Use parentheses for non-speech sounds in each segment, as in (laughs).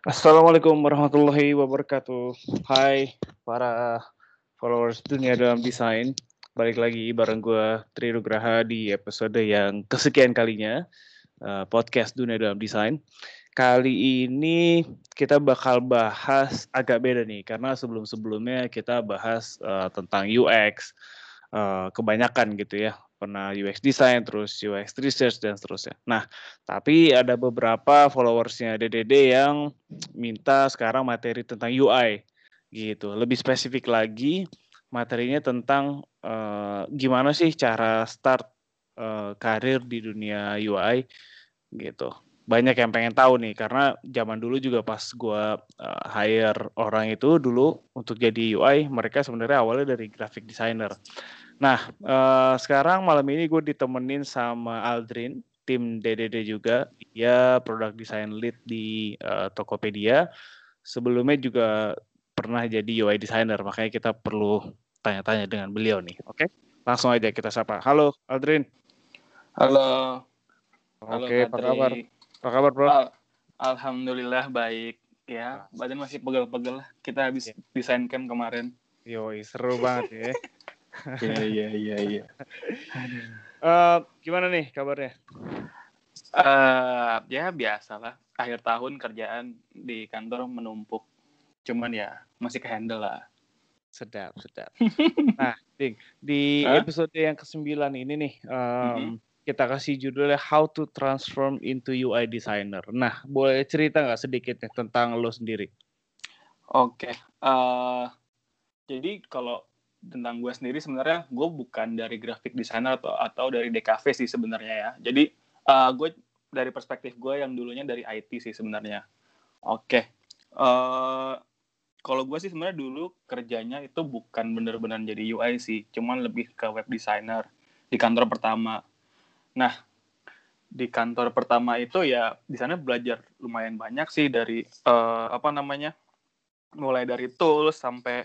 Assalamualaikum warahmatullahi wabarakatuh. Hai para followers dunia dalam desain. Balik lagi bareng gue Tri Nugraha di episode yang kesekian kalinya uh, podcast dunia dalam desain. Kali ini kita bakal bahas agak beda nih karena sebelum-sebelumnya kita bahas uh, tentang UX uh, kebanyakan gitu ya pernah UX design, terus UX research dan seterusnya. Nah, tapi ada beberapa followersnya DDD yang minta sekarang materi tentang UI gitu. Lebih spesifik lagi materinya tentang uh, gimana sih cara start uh, karir di dunia UI gitu. Banyak yang pengen tahu nih karena zaman dulu juga pas gue uh, hire orang itu dulu untuk jadi UI, mereka sebenarnya awalnya dari graphic designer. Nah, uh, sekarang malam ini gue ditemenin sama Aldrin, tim DDD juga. Dia product design lead di uh, Tokopedia. Sebelumnya juga pernah jadi UI designer, makanya kita perlu tanya-tanya dengan beliau nih. Oke, okay? langsung aja kita sapa. Halo, Aldrin. Halo. Oke, okay, apa kabar? Apa kabar, bro? Al Alhamdulillah baik. Ya, badan masih pegel-pegel. Kita habis yeah. desain camp kemarin. Yoi, seru banget ya. (laughs) (laughs) Iya iya iya iya. Uh, gimana nih kabarnya? Uh, ya biasa lah. Akhir tahun kerjaan di kantor menumpuk. Cuman ya masih kehandle lah. Sedap, sedap. (laughs) nah, Ding, di huh? episode yang ke-9 ini nih, um, mm-hmm. kita kasih judulnya How to Transform into UI Designer. Nah, boleh cerita nggak sedikit nih tentang lo sendiri? Oke. Okay. Uh, jadi kalau tentang gue sendiri sebenarnya gue bukan dari graphic designer atau atau dari DKV sih sebenarnya ya. Jadi uh, gue dari perspektif gue yang dulunya dari IT sih sebenarnya. Oke. Okay. Uh, eh, kalau gue sih sebenarnya dulu kerjanya itu bukan bener-bener jadi UI sih, cuman lebih ke web designer di kantor pertama. Nah, di kantor pertama itu ya di sana belajar lumayan banyak sih dari uh, apa namanya mulai dari tools sampai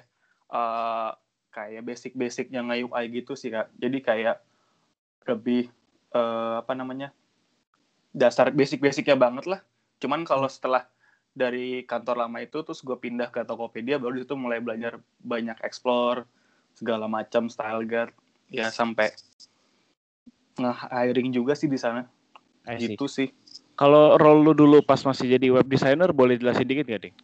uh, kayak basic-basicnya nge-UI gitu sih kak. Jadi kayak lebih uh, apa namanya dasar basic-basicnya banget lah. Cuman kalau setelah dari kantor lama itu terus gue pindah ke Tokopedia baru itu mulai belajar banyak explore segala macam style guide ya sampai nge-hiring juga sih di sana. Gitu sih. Kalau role lu dulu pas masih jadi web designer boleh jelasin dikit gak ding?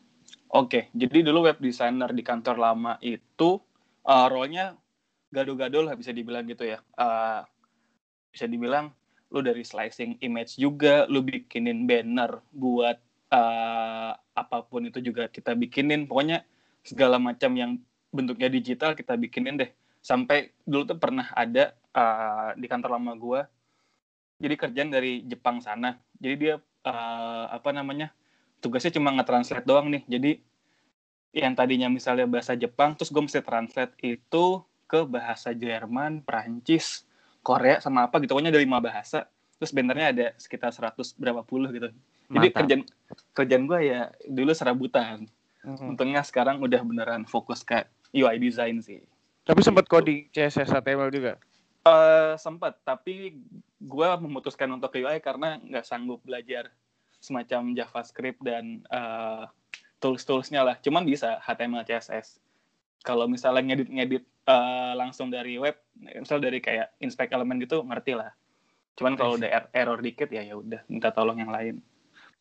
Oke, jadi dulu web designer di kantor lama itu uh, role-nya gado-gado lah bisa dibilang gitu ya. Uh, bisa dibilang lu dari slicing image juga, lu bikinin banner buat uh, apa pun itu juga kita bikinin. Pokoknya segala macam yang bentuknya digital kita bikinin deh. Sampai dulu tuh pernah ada uh, di kantor lama gua. Jadi kerjaan dari Jepang sana. Jadi dia uh, apa namanya? Tugasnya cuma nge-translate doang nih. Jadi yang tadinya misalnya bahasa Jepang terus gue mesti translate itu ke bahasa Jerman, Prancis, Korea sama apa gitu pokoknya ada lima bahasa terus bannernya ada sekitar 100 berapa puluh gitu Mantap. jadi kerjaan kerjaan gue ya dulu serabutan mm-hmm. untungnya sekarang udah beneran fokus ke UI design sih tapi sempat gitu. coding CSS HTML juga uh, sempat tapi gue memutuskan untuk UI karena nggak sanggup belajar semacam JavaScript dan uh, tools-toolsnya lah. Cuman bisa HTML, CSS. Kalau misalnya ngedit-ngedit uh, langsung dari web, misal dari kayak inspect element gitu, ngerti lah. Cuman kalau udah er error dikit ya ya udah minta tolong yang lain.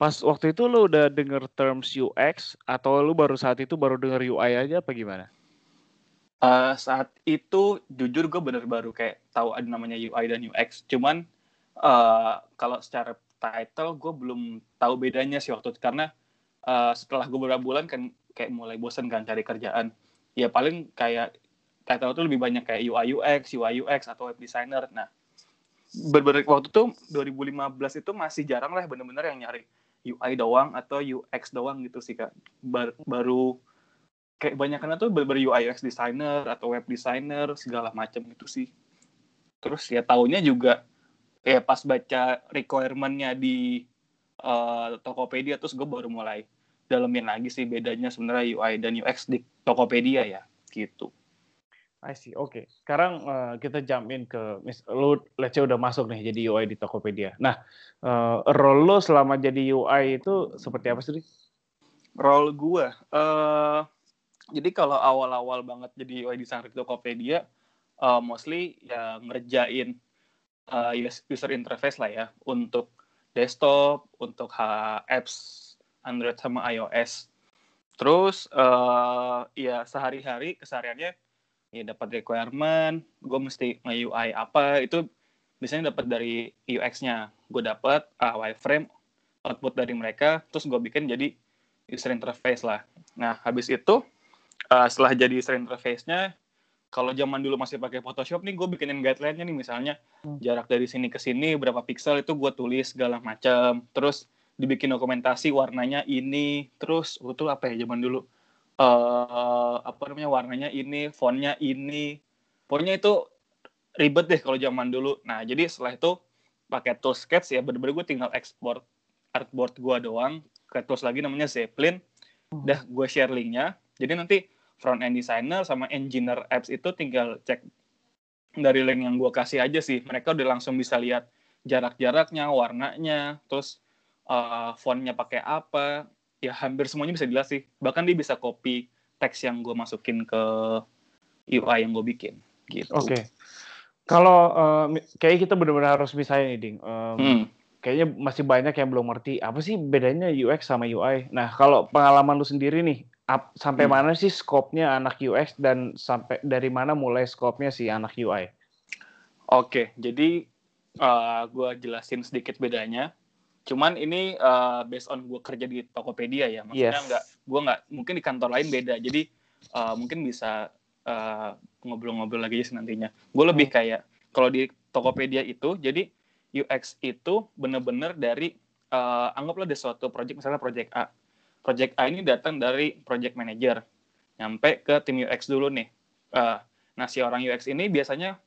Pas waktu itu lo udah denger terms UX atau lo baru saat itu baru denger UI aja apa gimana? Uh, saat itu jujur gue bener baru kayak tahu ada namanya UI dan UX. Cuman uh, kalau secara title gue belum tahu bedanya sih waktu itu karena uh, setelah gue beberapa bulan kan kayak mulai bosen kan cari kerjaan ya paling kayak title tuh lebih banyak kayak UI UX, UI UX atau web designer. Nah, beberapa waktu tuh 2015 itu masih jarang lah bener-bener yang nyari UI doang atau UX doang gitu sih kak. Bar baru kayak banyaknya tuh ber UI UX designer atau web designer segala macam gitu sih. Terus ya tahunnya juga ya pas baca requirementnya di uh, Tokopedia terus gue baru mulai dalemin lagi sih bedanya sebenarnya UI dan UX di Tokopedia ya gitu. I see. Oke. Okay. Sekarang uh, kita jump in ke lu let's say udah masuk nih jadi UI di Tokopedia. Nah, uh, role lu selama jadi UI itu seperti apa sih? Role gue, uh, jadi kalau awal-awal banget jadi UI designer di Tokopedia, uh, mostly ya ngerjain uh, user interface lah ya untuk desktop, untuk apps Android sama iOS. Terus uh, ya sehari-hari kesehariannya ya dapat requirement, gue mesti nge-UI apa itu biasanya dapat dari UX-nya. Gue dapat uh, wireframe output dari mereka, terus gue bikin jadi user interface lah. Nah, habis itu uh, setelah jadi user interface-nya, kalau zaman dulu masih pakai Photoshop nih, gue bikinin guideline-nya nih misalnya hmm. jarak dari sini ke sini berapa pixel itu gue tulis segala macam. Terus dibikin dokumentasi warnanya ini, terus itu apa ya zaman dulu uh, apa namanya warnanya ini, fontnya ini. Pokoknya itu ribet deh kalau zaman dulu. Nah, jadi setelah itu pakai tool sketch ya bener-bener gue tinggal export artboard gue doang ke tools lagi namanya Zeppelin hmm. udah gue share linknya jadi nanti front end designer sama engineer apps itu tinggal cek dari link yang gue kasih aja sih. Mereka udah langsung bisa lihat jarak-jaraknya warnanya terus uh, fontnya pakai apa. Ya hampir semuanya bisa jelas sih. Bahkan dia bisa copy teks yang gue masukin ke UI yang gue bikin. Gitu. Oke. Okay. kalau uh, kayak kita benar-benar harus misalnya nih ding. Um, hmm. kayaknya masih banyak yang belum ngerti. Apa sih bedanya UX sama UI. Nah, kalau pengalaman lu sendiri nih, ap, sampai hmm. mana sih skopnya anak UX dan sampai dari mana mulai skopnya si anak UI? Oke, jadi uh, gue jelasin sedikit bedanya. Cuman ini uh, based on gue kerja di Tokopedia ya, maksudnya yes. nggak, gue nggak, mungkin di kantor lain beda. Jadi uh, mungkin bisa ngobrol-ngobrol uh, lagi sih nantinya. Gue lebih hmm. kayak kalau di Tokopedia itu, jadi UX itu benar-benar dari uh, anggaplah ada suatu project misalnya project A. Project A ini datang dari project manager nyampe ke tim UX dulu nih. Uh, nah si orang UX ini biasanya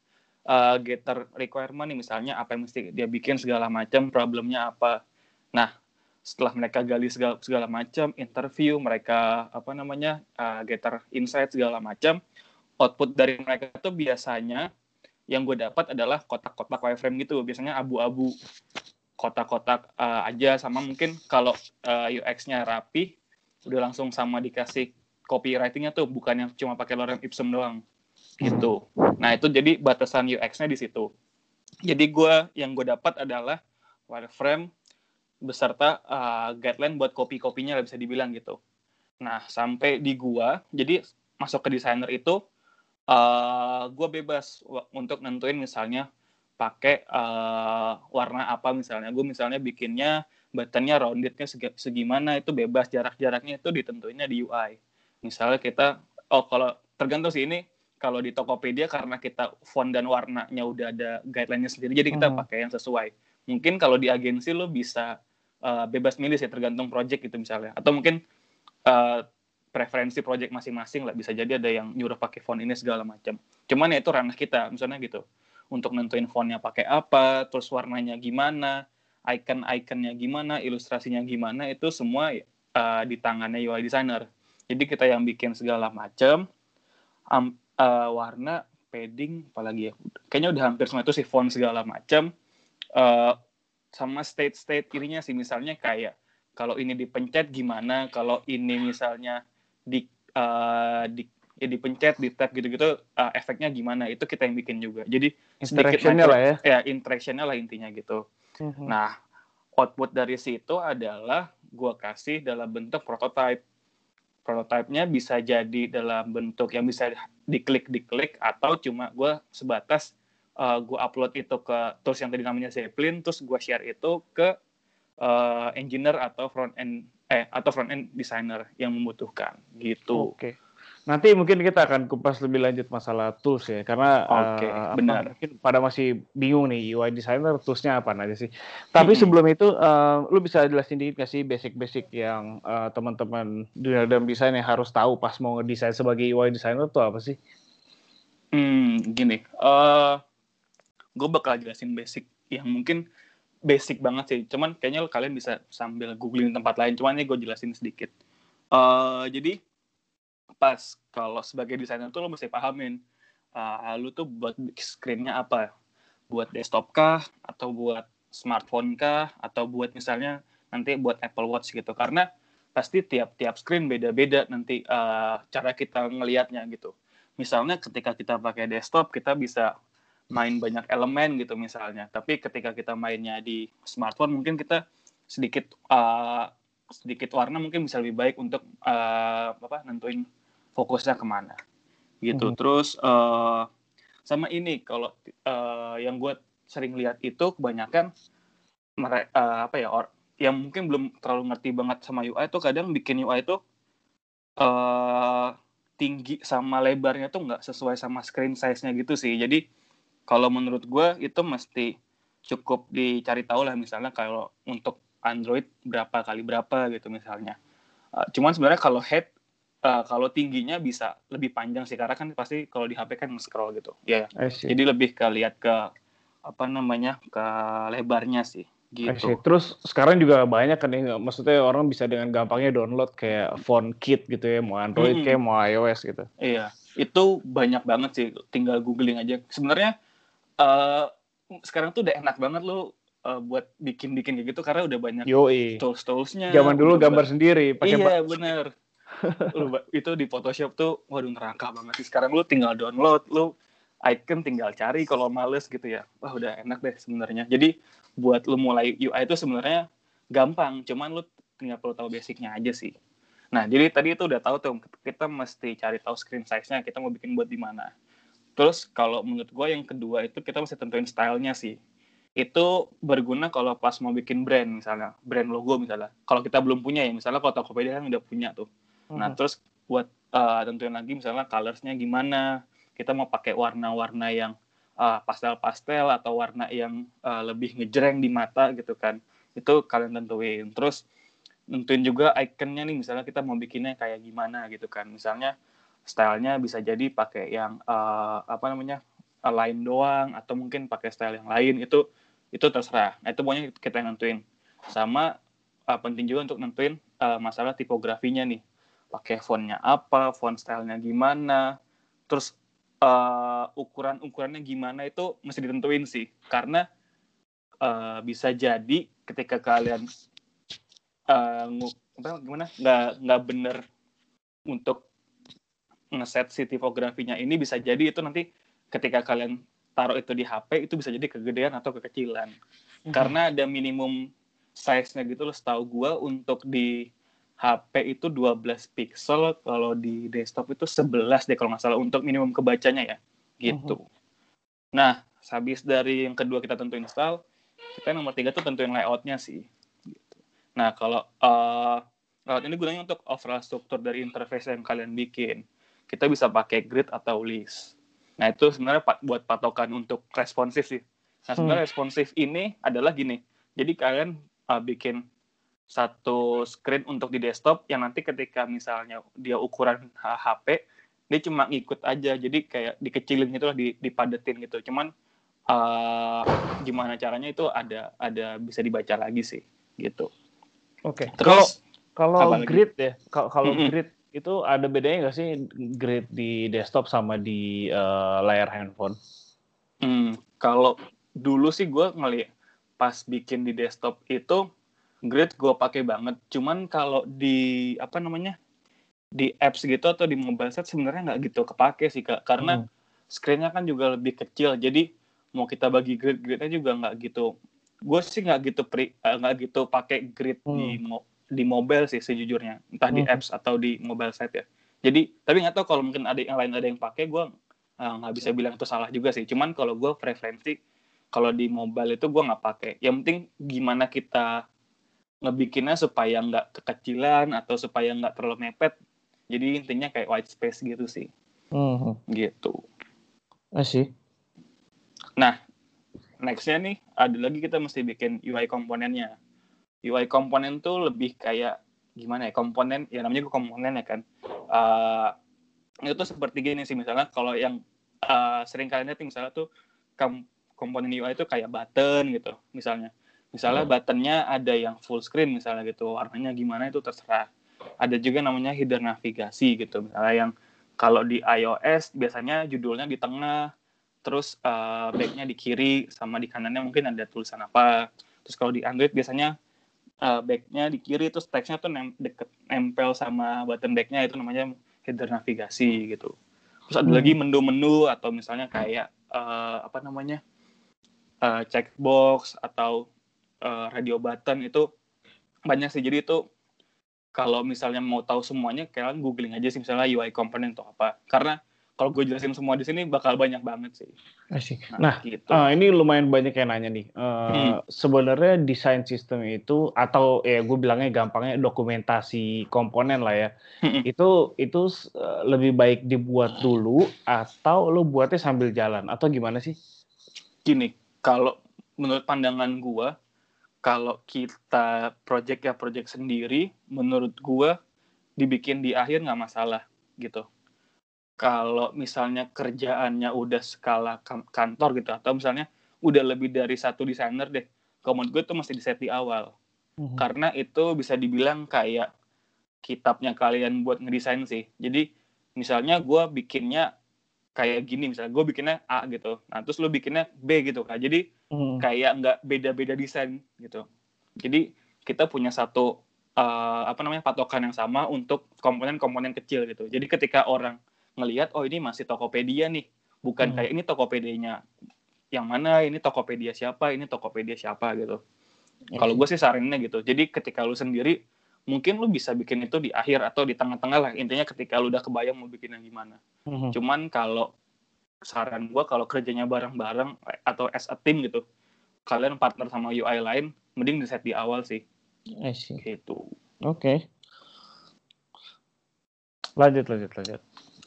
uh, getter requirement nih misalnya apa yang mesti dia bikin segala macam, problemnya apa. Nah setelah mereka gali segala, segala macam, interview mereka apa namanya uh, getter insight segala macam, output dari mereka itu biasanya yang gue dapat adalah kotak-kotak wireframe gitu biasanya abu-abu kotak-kotak uh, aja sama mungkin kalau uh, eh, UX-nya rapi udah langsung sama dikasih copywriting-nya tuh bukan yang cuma pakai lorem ipsum doang gitu. Nah itu jadi batasan UX-nya di situ. Jadi gue yang gue dapat adalah wireframe beserta uh, guideline buat copy-kopinya bisa dibilang gitu. Nah sampai di gua jadi masuk ke desainer itu uh, gue bebas untuk nentuin misalnya pakai uh, warna apa misalnya. Gue misalnya bikinnya buttonnya roundednya segi, segimana itu bebas. Jarak-jaraknya itu ditentuinnya di UI misalnya kita oh kalau tergantung sih ini kalau di Tokopedia karena kita font dan warnanya udah ada guideline-nya sendiri jadi kita hmm. pakai yang sesuai. Mungkin kalau di agensi lo bisa uh, bebas milih sih tergantung project gitu misalnya. Atau mungkin uh, preferensi project masing-masing lah. Bisa jadi ada yang nyuruh pakai font ini segala macam. Cuman ya itu ranah kita misalnya gitu untuk nentuin fontnya pakai apa terus warnanya gimana icon-iconnya gimana ilustrasinya gimana itu semua uh, di tangannya UI designer. Jadi kita yang bikin segala macam um, uh, warna padding apalagi ya kayaknya udah hampir semua itu sih font segala macam uh, sama state-state ininya sih. Misalnya kayak kalau ini dipencet gimana kalau ini misalnya di uh, di ya dipencet di tab gitu-gitu uh, efeknya gimana itu kita yang bikin juga jadi interactionnya lah ya ya interactionnya lah intinya gitu mm-hmm. nah output dari situ adalah gua kasih dalam bentuk prototype prototipenya bisa jadi dalam bentuk yang bisa diklik diklik atau cuma gue sebatas uh, eh, gue upload itu ke tools yang tadi namanya Zeppelin terus gue share itu ke uh, engineer atau front end eh atau front end designer yang membutuhkan gitu. Oke. Okay. Nanti mungkin kita akan kupas lebih lanjut masalah tools ya, karena okay, uh, eh, benar. mungkin pada masih bingung nih UI designer toolsnya apa aja sih. Tapi hmm. sebelum itu, uh, lu bisa jelasin dikit nggak sih basic-basic yang uh, teman-teman dunia dalam desain yang harus tahu pas mau ngedesain sebagai UI designer tuh apa sih? Hmm, gini, uh, gue bakal jelasin basic yang mungkin basic banget sih. Cuman kayaknya kalian bisa sambil googling tempat lain. Cuman ini gue jelasin sedikit. Uh, jadi pas kalau sebagai desainer tuh lo mesti pahamin uh, lu tuh buat screennya apa buat desktop kah atau buat smartphone kah atau buat misalnya nanti buat Apple Watch gitu karena pasti tiap-tiap screen beda-beda nanti uh, cara kita ngelihatnya gitu. Misalnya ketika kita pakai desktop kita bisa main banyak elemen gitu misalnya. Tapi ketika kita mainnya di smartphone mungkin kita sedikit uh, sedikit warna mungkin bisa lebih baik untuk uh, apa nentuin fokusnya ke mana gitu. Hmm. Terus uh, sama ini kalau uh, yang gue sering lihat itu kebanyakan mereka uh, apa ya or, yang mungkin belum terlalu ngerti banget sama UI itu kadang bikin UI itu uh, tinggi sama lebarnya tuh nggak sesuai sama screen size-nya gitu sih. Jadi kalau menurut gue itu mesti cukup dicari tahu lah misalnya kalau untuk Android berapa kali berapa gitu misalnya. Uh, cuman sebenarnya kalau head uh, kalau tingginya bisa lebih panjang sih karena kan pasti kalau di HP kan scroll gitu. Ya. Yeah. Jadi lebih ke lihat ke apa namanya ke lebarnya sih gitu. Terus sekarang juga banyak kan ya, maksudnya orang bisa dengan gampangnya download kayak phone kit gitu ya, mau Android hmm. kayak mau iOS gitu. Iya, itu banyak banget sih, tinggal googling aja. Sebenarnya uh, sekarang tuh udah enak banget lo uh, buat bikin-bikin kayak gitu karena udah banyak tools-toolsnya. Zaman dulu gambar sendiri pakai Iya, bener. (laughs) lu, itu di Photoshop tuh waduh neraka banget sih. Sekarang lu tinggal download, lu icon tinggal cari kalau males gitu ya. Wah, udah enak deh sebenarnya. Jadi buat lu mulai UI itu sebenarnya gampang, cuman lu tinggal perlu tahu basicnya aja sih. Nah, jadi tadi itu udah tahu tuh kita mesti cari tahu screen size-nya, kita mau bikin buat di mana. Terus kalau menurut gue yang kedua itu kita mesti tentuin stylenya sih. Itu berguna kalau pas mau bikin brand misalnya, brand logo misalnya. Kalau kita belum punya ya, misalnya kalau Tokopedia kan udah punya tuh. Hmm. Nah terus buat uh, tentuin lagi misalnya colorsnya gimana, kita mau pakai warna-warna yang uh, pastel-pastel atau warna yang uh, lebih ngejreng di mata gitu kan. Itu kalian tentuin. Terus tentuin juga ikonnya nih misalnya kita mau bikinnya kayak gimana gitu kan. Misalnya stylenya bisa jadi pakai yang uh, apa namanya line doang atau mungkin pakai style yang lain itu itu terserah. Nah itu pokoknya kita yang nentuin. Sama uh, penting juga untuk nentuin uh, masalah tipografinya nih. Pakai fontnya apa font stylenya gimana. Terus uh, ukuran ukurannya gimana itu mesti ditentuin sih. Karena uh, bisa jadi ketika kalian uh, gimana? Nggak nggak bener untuk ngeset si tipografinya ini bisa jadi itu nanti ketika kalian taruh itu di HP itu bisa jadi kegedean atau kekecilan. Mm-hmm. Karena ada minimum size-nya gitu loh setahu gua untuk di HP itu 12 pixel, kalau di desktop itu 11 deh kalau nggak salah untuk minimum kebacanya ya. Gitu. Mm-hmm. Nah, habis dari yang kedua kita tentuin style, kita nomor tiga tuh tentuin layoutnya sih. Gitu. Nah, kalau uh, layout ini gunanya untuk overall struktur dari interface yang kalian bikin kita bisa pakai grid atau list. Nah itu sebenarnya buat patokan untuk responsif sih. Nah sebenarnya hmm. responsif ini adalah gini. Jadi kalian uh, bikin satu screen untuk di desktop yang nanti ketika misalnya dia ukuran HP dia cuma ngikut aja jadi kayak dikecilin gitu lah dipadetin gitu cuman uh, gimana caranya itu ada ada bisa dibaca lagi sih gitu oke okay. terus kalau grid ya kalau mm -hmm. grid itu ada bedanya nggak sih grid di desktop sama di uh, layar handphone? Hmm, kalau dulu sih gue ngeliat pas bikin di desktop itu grid gue pakai banget. Cuman kalau di apa namanya di apps gitu atau di mobile set sebenarnya nggak gitu kepake sih kak, karena hmm. screennya kan juga lebih kecil. Jadi mau kita bagi grid gridnya juga nggak gitu. Gue sih nggak gitu pri eh, nggak gitu pakai grid hmm. di di mobile sih sejujurnya. Entah di hmm. apps atau di mobile site ya. Jadi tapi nggak tahu kalau mungkin ada yang lain ada yang pakai gue uh, nggak bisa bilang itu salah juga sih. Cuman kalau gue preferensi kalau di mobile itu gue nggak pakai. Yang penting gimana kita ngebikinnya supaya nggak kekecilan atau supaya nggak terlalu mepet. Jadi intinya kayak white space gitu sih. Hmm. gitu. Sih nah nextnya nih ada lagi kita mesti bikin UI komponennya UI komponen tuh lebih kayak gimana ya komponen ya namanya gue komponen ya kan. Uh, itu seperti gini sih misalnya kalau yang uh, sering kalian lihat misalnya tuh kom komponen UI itu kayak button gitu misalnya. Misalnya hmm. buttonnya ada yang full screen misalnya gitu warnanya gimana itu terserah. Ada juga namanya header navigasi gitu misalnya yang kalau di iOS biasanya judulnya di tengah terus uh, backnya di kiri sama di kanannya mungkin ada tulisan apa. Terus kalau di Android biasanya uh, backnya di kiri terus teksnya tuh nem deket nempel sama button backnya itu namanya header navigasi gitu. Terus ada hmm. lagi menu-menu atau misalnya kayak uh, apa namanya uh, checkbox atau uh, radio button itu banyak sih. Jadi itu kalau misalnya mau tahu semuanya kalian googling aja sih misalnya UI component atau apa. Karena kalau gue jelasin semua di sini bakal banyak banget sih. Asik. Nah, nah gitu. uh, ini lumayan banyak yang nanya nih. Uh, hmm. Sebenarnya desain sistem itu atau ya gue bilangnya gampangnya dokumentasi komponen lah ya. Hmm. Itu itu uh, lebih baik dibuat dulu atau lo buatnya sambil jalan atau gimana sih? Gini, kalau menurut pandangan gue, kalau kita project ya project sendiri, menurut gue dibikin di akhir nggak masalah gitu kalau misalnya kerjaannya udah skala kantor gitu atau misalnya udah lebih dari satu desainer deh kalau gue tuh mesti di set di awal. Mm-hmm. karena itu bisa dibilang kayak kitabnya kalian buat ngedesain sih. Jadi misalnya gue bikinnya kayak gini misalnya gue bikinnya A gitu nah terus lo bikinnya B gitu kan jadi mm-hmm. kayak nggak beda-beda desain gitu. Jadi kita punya satu uh, apa namanya patokan yang sama untuk komponen-komponen kecil gitu. Jadi ketika orang ngelihat oh ini masih Tokopedia nih. Bukan hmm. kayak ini Tokopedia-nya yang mana ini Tokopedia siapa ini Tokopedia siapa gitu. Okay. kalau gue sih sarannya gitu. Jadi ketika lu sendiri mungkin lu bisa bikin itu di akhir atau di tengah-tengah lah. Intinya ketika lu udah kebayang mau bikin yang gimana. Hmm. cuman kalau saran gue kalau kerjanya bareng-bareng atau as a team gitu kalian partner sama UI lain mending di set di awal sih. Gitu. Oke. Okay. lanjut lanjut lanjut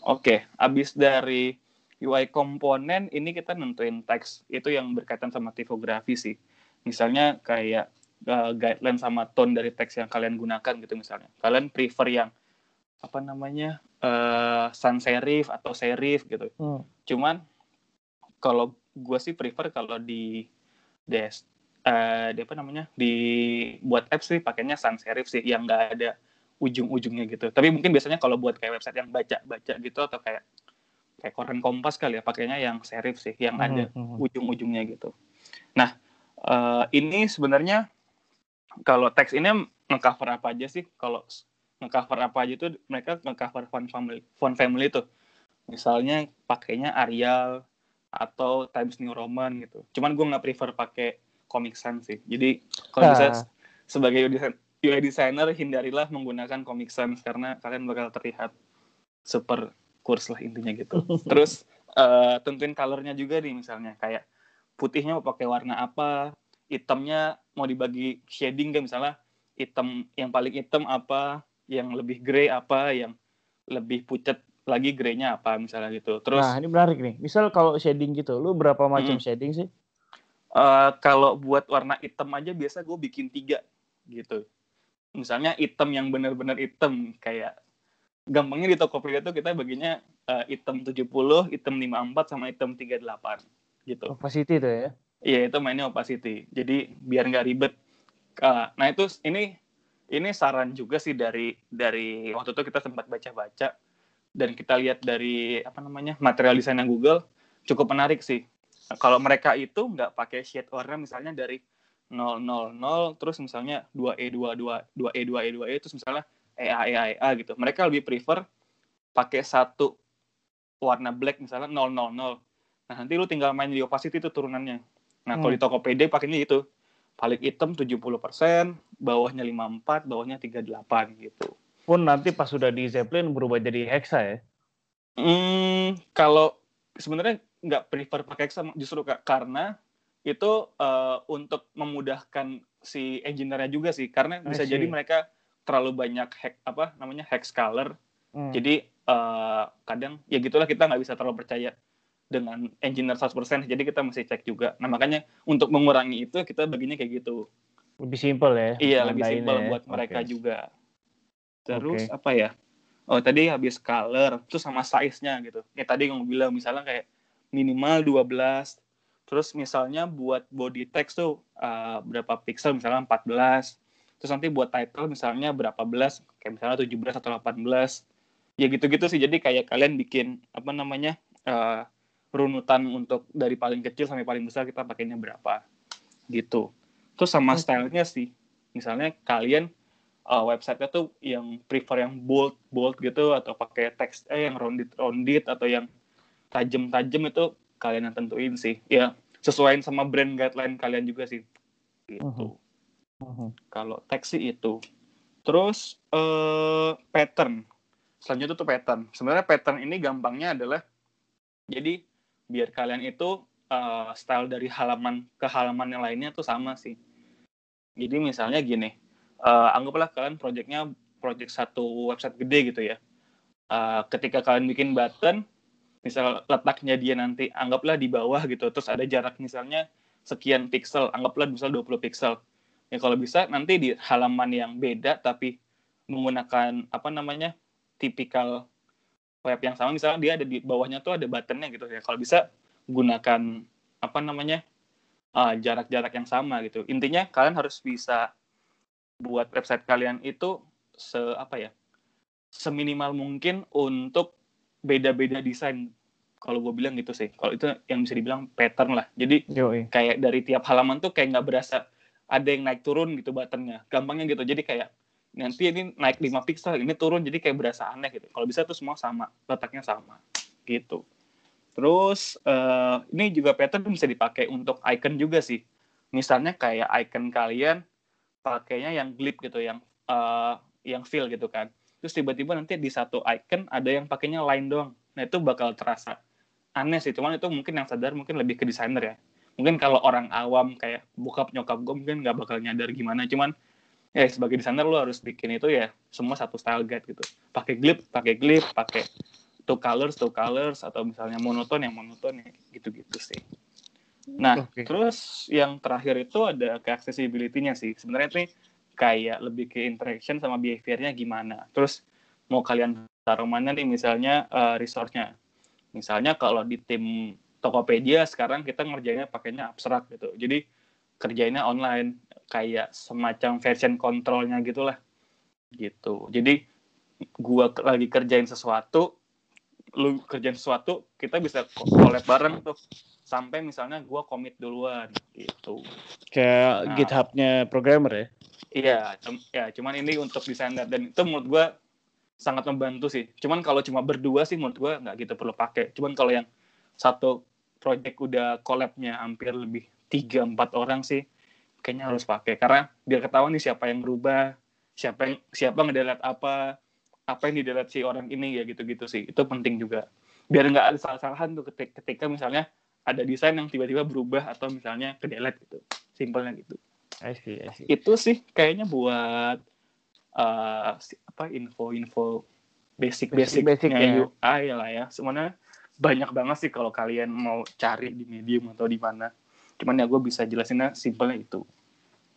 Oke, habis dari UI komponen ini kita nentuin teks itu yang berkaitan sama tipografi sih. Misalnya kayak uh, guideline sama tone dari teks yang kalian gunakan gitu misalnya. Kalian prefer yang apa namanya uh, sans serif atau serif gitu. Hmm. Cuman kalau gue sih prefer kalau di des uh, di apa namanya di buat apps sih pakainya sans serif sih yang nggak ada ujung-ujungnya gitu. Tapi mungkin biasanya kalau buat kayak website yang baca-baca gitu atau kayak kayak koran kompas kali ya pakainya yang serif sih, yang ada mm-hmm. ujung-ujungnya gitu. Nah, uh, ini sebenarnya kalau teks ini ngecover apa aja sih? Kalau ngecover apa aja itu mereka ngecover font family, font family itu. Misalnya pakainya Arial atau Times New Roman gitu. Cuman gue nggak prefer pakai Comic Sans sih. Jadi kalau bisa ah. sebagai desain UI designer hindarilah menggunakan Comic Sans karena kalian bakal terlihat super kurs lah intinya gitu. (laughs) Terus uh, tentuin colornya juga nih misalnya kayak putihnya mau pakai warna apa, hitamnya mau dibagi shading kan misalnya hitam yang paling hitam apa, yang lebih grey apa, yang lebih pucat lagi greynya apa misalnya gitu. Terus Nah, ini menarik nih. Misal kalau shading gitu, lu berapa macam hmm. shading sih? Uh, kalau buat warna hitam aja biasa gue bikin tiga gitu misalnya item yang benar-benar item kayak gampangnya di Tokopedia tuh kita baginya uh, item 70, item 54 sama item 38 gitu. Opacity tuh ya. Iya, itu mainnya opacity. Jadi biar nggak ribet. Uh, nah, itu ini ini saran juga sih dari dari waktu itu kita sempat baca-baca dan kita lihat dari apa namanya material desain yang Google cukup menarik sih. Kalau mereka itu nggak pakai shade warna misalnya dari 000 terus misalnya 2E 22 2E 2E 2E terus misalnya EA EA EA gitu. Mereka lebih prefer pakai satu warna black misalnya 000. Nah, nanti lu tinggal main di opacity itu turunannya. Nah, hmm. kalau di Tokopedia pakainya itu paling hitam 70%, bawahnya 54, bawahnya 38 gitu. Pun nanti pas sudah di Zeppelin berubah jadi hexa ya? Hmm, kalau sebenarnya nggak prefer pakai hexa justru karena itu uh, untuk memudahkan si engineer-nya juga sih. Karena bisa jadi mereka terlalu banyak hack apa namanya hack color hmm. jadi uh, kadang ya gitulah kita nggak bisa terlalu percaya dengan engineer 100% jadi kita mesti cek juga. Nah makanya untuk mengurangi itu kita baginya kayak gitu. Lebih simpel ya iya lebih simpel ya. buat mereka okay. juga. Terus okay. apa ya? Oh tadi habis color terus sama size-nya gitu. Ya tadi yang bilang misalnya kayak minimal 12 Terus misalnya buat body text tuh uh, berapa pixel misalnya 14. Terus nanti buat title misalnya berapa belas, kayak misalnya 17 atau 18. Ya gitu-gitu sih. Jadi kayak kalian bikin apa namanya? Uh, runutan untuk dari paling kecil sampai paling besar kita pakainya berapa gitu. Terus sama stylenya sih. misalnya kalian uh, websitenya tuh yang prefer yang bold bold gitu atau pakai teks eh yang rounded rounded atau yang tajam-tajam itu kalian yang tentuin sih ya sesuaiin sama brand guideline kalian juga sih gitu uh -huh. Uh -huh. kalau sih itu terus uh, pattern selanjutnya tuh pattern sebenarnya pattern ini gampangnya adalah jadi biar kalian itu uh, style dari halaman ke halaman yang lainnya tuh sama sih. Jadi misalnya gini, uh, anggaplah kalian projectnya project satu website gede gitu ya. Uh, ketika kalian bikin button, misal letaknya dia nanti anggaplah di bawah gitu, terus ada jarak misalnya sekian pixel, anggaplah misal 20 pixel. Ya kalau bisa nanti di halaman yang beda tapi menggunakan apa namanya tipikal web yang sama. Misalnya dia ada di bawahnya tuh ada buttonnya gitu. Ya kalau bisa gunakan apa namanya uh, jarak-jarak uh, yang sama gitu. Intinya kalian harus bisa buat website kalian itu se apa ya seminimal mungkin untuk beda-beda desain kalau gue bilang gitu sih. Kalau itu yang bisa dibilang pattern lah. Jadi Yoi. kayak dari tiap halaman tuh kayak nggak berasa ada yang naik turun gitu buttonnya. Gampangnya gitu. Jadi kayak nanti ini naik 5 pixel ini turun. Jadi kayak berasa aneh gitu. Kalau bisa tuh semua sama. Letaknya sama. Gitu. Terus uh, ini juga pattern bisa dipakai untuk icon juga sih. Misalnya kayak icon kalian pakainya yang glip gitu yang uh, yang fill gitu kan. Terus tiba-tiba nanti di satu icon ada yang pakainya line doang. Nah itu bakal terasa aneh sih cuman itu mungkin yang sadar mungkin lebih ke desainer ya. Mungkin kalau orang awam kayak bokap nyokap gue mungkin nggak bakal nyadar gimana cuman ya sebagai desainer lo harus bikin itu ya semua satu style guide gitu. Pakai glip pakai glip pakai two colors two colors atau misalnya monoton yang monoton ya gitu-gitu sih. Nah okay. terus yang terakhir itu ada ke accessibility-nya sih. Sebenarnya ini kayak lebih ke interaction sama behavior-nya gimana. Terus mau kalian taruh mana nih misalnya uh, resource-nya misalnya kalau di tim Tokopedia sekarang kita ngerjainnya pakainya abstrak gitu. Jadi kerjainnya online kayak semacam version kontrolnya gitulah. Gitu. Jadi gua lagi kerjain sesuatu lu kerjain sesuatu kita bisa collab bareng tuh. Sampai misalnya gua komit duluan gitu. Kayak nah, GitHubnya programmer ya? Iya ya cuman ini untuk desainer dan itu menurut gua sangat membantu sih. Cuman kalau cuma berdua sih menurut gua nggak gitu perlu pakai. Cuman kalau yang satu project udah collabnya hampir lebih tiga empat orang sih kayaknya harus pakai. Karena biar ketahuan nih siapa yang berubah siapa yang siapa ngedelete apa apa yang didelete si orang ini ya gitu-gitu sih. Itu penting juga. Biar nggak ada salah-salahan tuh ketika, ketika misalnya ada desain yang tiba-tiba berubah atau misalnya kedelete gitu. Simpelnya gitu. I see, I see. itu sih kayaknya buat uh, apa info-info basic-basicnya basic, basic, UI lah ya. Semuanya banyak banget sih kalau kalian mau cari di medium atau di mana. Cuman ya gue bisa jelasinnya simpelnya itu.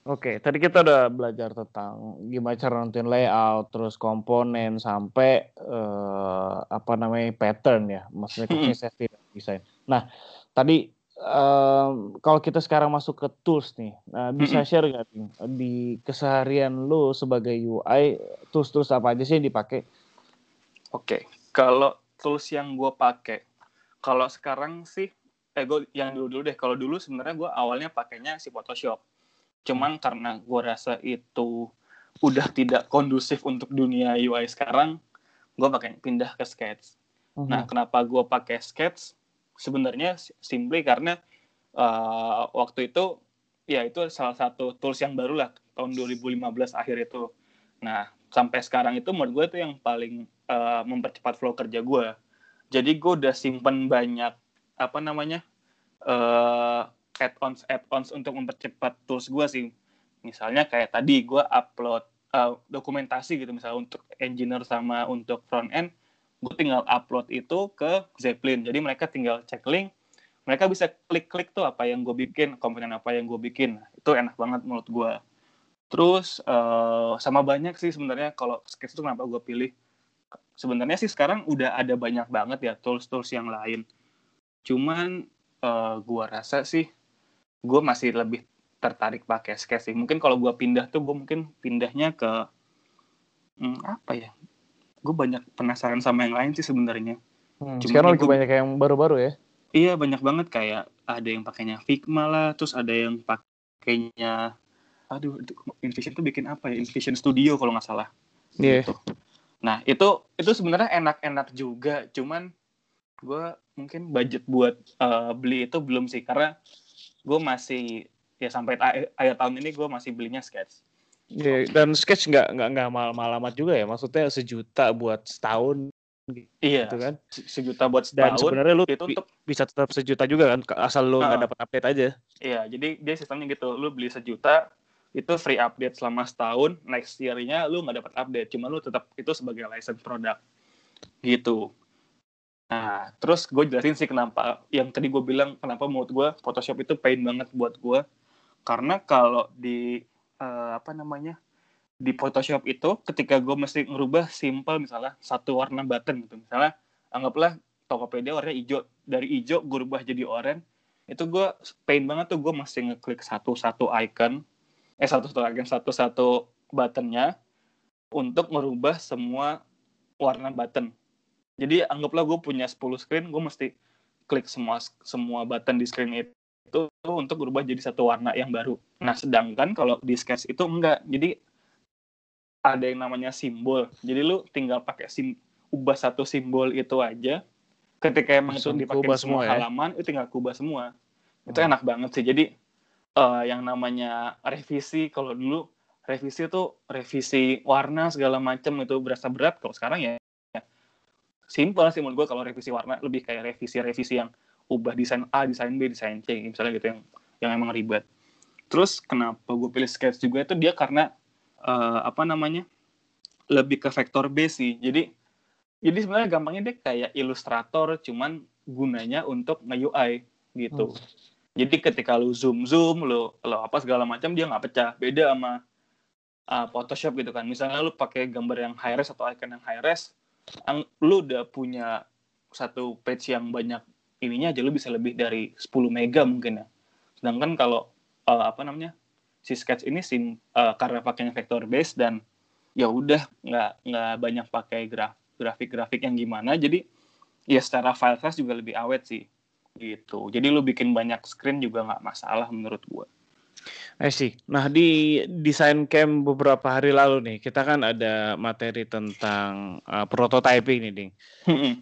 Oke, tadi kita udah belajar tentang gimana cara nentuin layout, terus komponen sampai uh, apa namanya pattern ya, maksudnya consistency dan desain. Nah, tadi um, kalau kita sekarang masuk ke tools nih, nah, bisa share nggak nih di keseharian lo sebagai UI tools-tools apa aja sih yang dipakai? Oke, kalau tools yang gue pakai, kalau sekarang sih, eh gue yang dulu dulu deh. Kalau dulu sebenarnya gue awalnya pakainya si Photoshop Cuman karena gue rasa itu udah tidak kondusif untuk dunia UI sekarang, gue pakai pindah ke Sketch. Nah, kenapa gue pakai Sketch? Sebenarnya simply karena uh, waktu itu ya itu salah satu tools yang baru lah tahun 2015 akhir itu. Nah, sampai sekarang itu menurut gue itu yang paling uh, mempercepat flow kerja gue. Jadi gue udah simpen banyak apa namanya uh, add-ons add-ons untuk mempercepat tools gue sih misalnya kayak tadi gue upload uh, dokumentasi gitu misalnya untuk engineer sama untuk front end gue tinggal upload itu ke Zeppelin. Jadi mereka tinggal cek link mereka bisa klik-klik tuh apa yang gue bikin komponen apa yang gue bikin. Itu enak banget menurut gue terus uh, sama banyak sih sebenarnya kalau sketch itu kenapa gue pilih. Sebenarnya sih sekarang udah ada banyak banget ya tools-tools yang lain. Cuman uh, gue rasa sih gue masih lebih tertarik pakai sketch sih. Mungkin kalau gue pindah tuh gue mungkin pindahnya ke hmm, apa ya? Gue banyak penasaran sama yang lain sih sebenarnya. Hmm, sekarang lagi banyak yang baru-baru ya? Iya banyak banget kayak ada yang pakainya Figma lah, terus ada yang pakainya aduh InVision tuh bikin apa ya InVision Studio kalau nggak salah Iya. gitu. Nah itu itu sebenarnya enak-enak juga, cuman gue mungkin budget buat uh, beli itu belum sih karena gue masih ya sampai akhir tahun ini gue masih belinya sketch. Iya, dan sketch nggak nggak nggak mahal-mahal amat juga ya. Maksudnya sejuta buat setahun Iya, gitu kan. se- sejuta buat Dan setahun. sebenarnya lu itu untuk bisa tetap sejuta juga kan asal lu nggak Ah. dapat update aja. Iya, jadi dia sistemnya gitu. Lu beli sejuta, itu free update selama setahun. Next year-nya lu nggak dapat update, cuma lu tetap itu sebagai license produk. Gitu. Nah, terus gue jelasin sih kenapa. Yang tadi gue bilang kenapa menurut gue Photoshop itu pain banget buat gue. Karena kalau di eh, apa namanya di Photoshop itu ketika gue mesti ngerubah simple misalnya satu warna button gitu. Misalnya anggaplah Tokopedia warnanya hijau. Dari hijau gue rubah jadi oranye itu gue pain banget tuh gue mesti ngeklik satu-satu icon eh satu-satu icon satu-satu buttonnya untuk merubah semua warna button. Jadi anggaplah gue punya 10 screen gue mesti klik semua semua button di screen itu itu untuk berubah jadi satu warna yang baru. Nah sedangkan kalau di sketch itu enggak. Jadi ada yang namanya simbol. Jadi lu tinggal pakai sim ubah satu simbol itu aja. Ketika emang itu dipakai di semua ya? halaman itu tinggal kubah semua. Itu Hmm. enak banget sih. Jadi eh, yang namanya revisi kalau dulu revisi itu revisi warna segala macam itu berasa berat. Kalau sekarang ya, ya simpel sih menurut gue kalau revisi warna. Lebih kayak revisi-revisi yang ubah desain A desain B desain C misalnya gitu yang yang emang ribet. Terus kenapa gue pilih sketch juga itu dia karena eh, apa namanya lebih ke vektor B sih. Jadi jadi sebenarnya gampangnya dia kayak ilustrator cuman gunanya untuk nge-UI gitu. Jadi ketika lu zoom zoom lu lu apa segala macam dia nggak pecah. Beda sama uh, Photoshop gitu kan. Misalnya lu pakai gambar yang high res atau icon yang high res ang- lu udah punya satu page yang banyak ininya aja lu bisa lebih dari 10 mega mungkin ya. Sedangkan kalau uh, apa namanya si sketch ini sim uh, karena pakainya vector base dan ya udah nggak nggak banyak pakai graf grafik-grafik yang gimana jadi ya secara file size juga lebih awet sih gitu. Jadi lu bikin banyak screen juga nggak masalah menurut gua I see. Nah di desain camp beberapa hari lalu nih kita kan ada materi tentang uh, prototyping nih, ding.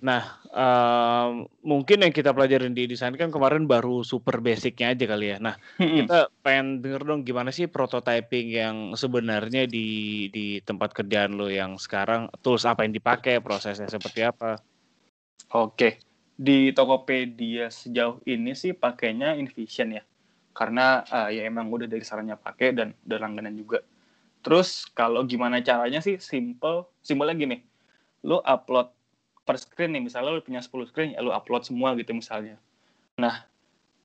Nah um, mungkin yang kita pelajarin di desain camp kemarin baru super basicnya aja kali ya. Nah kita pengen denger dong gimana sih prototyping yang sebenarnya di di tempat kerjaan lo yang sekarang tools apa yang dipakai prosesnya seperti apa Oke, di Tokopedia sejauh ini sih pakainya InVision ya, karena uh, ya emang udah dari sarannya pakai dan udah langganan juga. Terus kalau gimana caranya sih simple, simpelnya gini, lu upload per screen nih, misalnya lu punya 10 screen, ya lu upload semua gitu misalnya. Nah,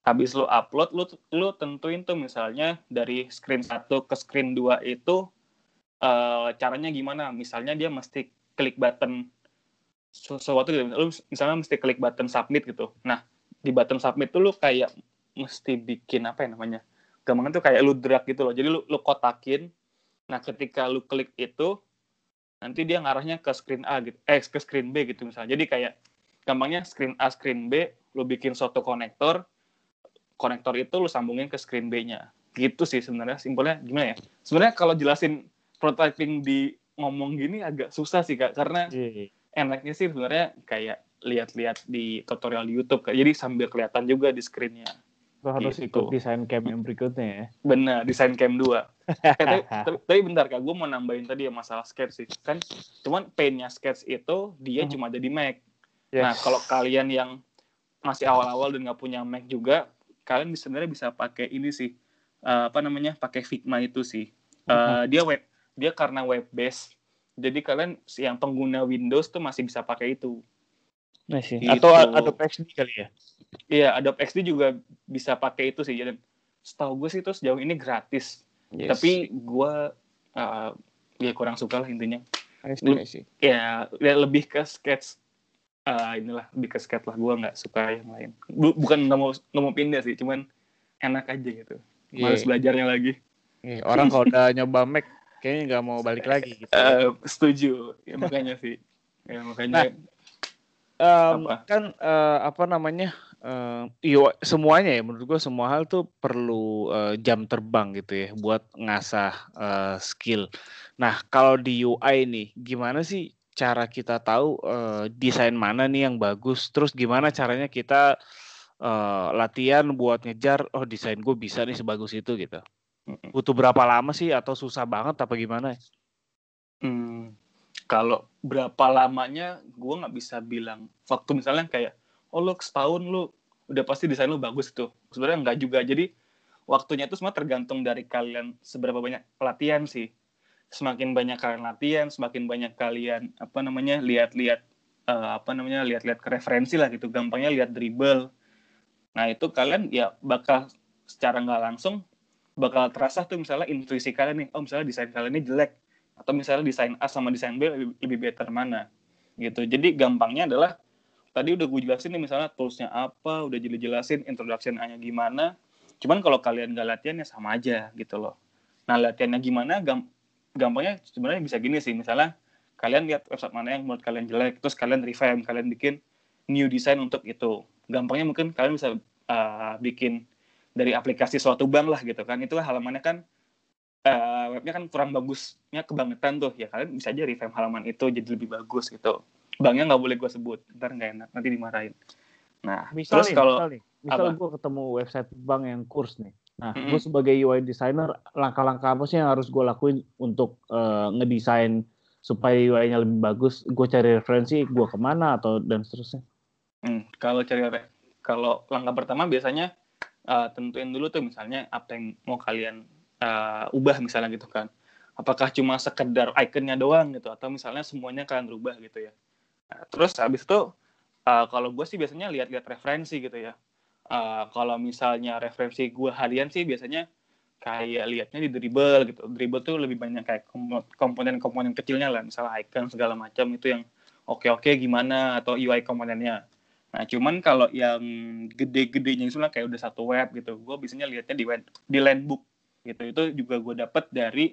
habis lu upload, lu lu tentuin tuh misalnya dari screen 1 ke screen 2 itu uh, caranya gimana? Misalnya dia mesti klik button sesuatu gitu. Misalnya mesti klik button submit gitu. Nah, di button submit tuh lu kayak mesti bikin apa ya namanya? Gampangnya tuh kayak lu drag gitu loh. Jadi lu lu kotakin. Nah, ketika lu klik itu nanti dia ngarahnya ke screen A gitu. Eh, ke screen B gitu misalnya. Jadi kayak gampangnya screen A, screen B, lu bikin suatu konektor. Konektor itu lu sambungin ke screen B-nya. Gitu sih sebenarnya. Simpelnya gimana ya? Sebenarnya kalau jelasin prototyping di ngomong gini agak susah sih, Kak. Karena enaknya sih sebenarnya kayak lihat-lihat di tutorial di YouTube jadi sambil kelihatan juga di screennya lo harus Gitu. ikut desain camp yang berikutnya ya. Benar desain cam 2 eh, tapi, (laughs) tapi, tapi bentar kak. Gue mau nambahin tadi ya masalah sketch sih. Kan cuman painnya sketch itu dia Hmm. cuma ada di Mac. Yes. nah kalau kalian yang masih awal-awal dan nggak punya Mac juga kalian sebenarnya bisa pakai ini sih. Eh, apa namanya? Pakai Figma itu sih. Eh, dia web dia karena web based jadi kalian yang pengguna Windows tuh masih bisa pakai itu Nah sih. Gitu. Atau Adobe XD kali ya? Iya, Adobe XD juga bisa pakai itu sih. Dan setahu gue sih itu sejauh ini gratis. Tapi gue uh, ya kurang suka lah intinya. See. Ya, ya lebih ke sketch. uh, inilah lebih ke sketch lah. Gue nggak suka yang lain. Bu- bukan nggak mau nggak mau pindah sih, cuman enak aja gitu. Males Iya. belajarnya lagi. Iya, orang kalau udah nyoba Mac kayaknya nggak mau balik lagi gitu. Eh, setuju. Ya, makanya sih. Ya, makanya Em, Apa? kan eh, apa namanya uh, iyo semuanya ya menurut gue semua hal tuh perlu uh, jam terbang gitu ya buat ngasah uh, skill. Nah kalau di UI nih gimana sih cara kita tahu uh, desain mana nih yang bagus? Terus gimana caranya kita uh, latihan buat ngejar oh desain gue bisa nih sebagus itu gitu? Butuh berapa lama sih atau susah banget apa gimana? Hmm, kalau berapa lamanya gue nggak bisa bilang. Waktu misalnya kayak oh lu setahun lu udah pasti desain lu bagus tuh. Sebenarnya enggak juga. Jadi waktunya itu semua tergantung dari kalian seberapa banyak latihan sih. Semakin banyak kalian latihan semakin banyak kalian apa namanya lihat-lihat uh, apa namanya lihat-lihat ke referensi lah gitu. Gampangnya lihat dribble. Nah itu kalian ya bakal secara nggak langsung bakal terasa tuh misalnya intuisi kalian nih oh misalnya desain kalian ini jelek atau misalnya desain A sama desain B lebih, lebih better mana? Gitu. Jadi gampangnya adalah tadi udah gue jelasin nih misalnya toolsnya apa udah jelasin introduction nya gimana. Cuman kalau kalian gak latihan ya sama aja gitu loh. Nah latihannya gimana? Gam gampangnya sebenarnya bisa gini sih. Misalnya kalian lihat website mana yang menurut kalian jelek terus kalian revamp kalian bikin new design untuk itu. Gampangnya mungkin kalian bisa uh, bikin dari aplikasi suatu bank lah gitu kan. Itu halamannya kan uh, webnya kan kurang bagusnya kebangetan tuh. Ya kalian bisa aja revamp halaman itu jadi lebih bagus gitu. Banknya nggak boleh gue sebut. Ntar nggak enak nanti dimarahin. Nah misal terus kalau misal, gue ketemu website bank yang kurs nih. Nah mm-hmm. gue sebagai UI designer langkah-langkah apa sih yang harus gue lakuin untuk uh, ngedesain supaya UI-nya lebih bagus? Gue cari referensi gue ke mana atau dan seterusnya? Hmm, kalau cari kalau langkah pertama biasanya uh, tentuin dulu tuh misalnya apa yang mau kalian uh, ubah misalnya gitu kan. Apakah cuma sekedar ikonnya doang gitu atau misalnya semuanya kalian rubah gitu ya. Terus habis itu uh, kalau gue sih biasanya lihat-lihat referensi gitu ya. Uh, kalau misalnya referensi gue harian sih biasanya kayak lihatnya di dribble gitu. Dribble tuh lebih banyak kayak komponen-komponen kecilnya lah misalnya icon segala macam itu yang oke-oke gimana atau UI komponennya. Nah cuman kalau yang gede-gedenya itu kayak udah satu web gitu gue biasanya lihatnya di web, di landbook gitu itu juga gue dapet dari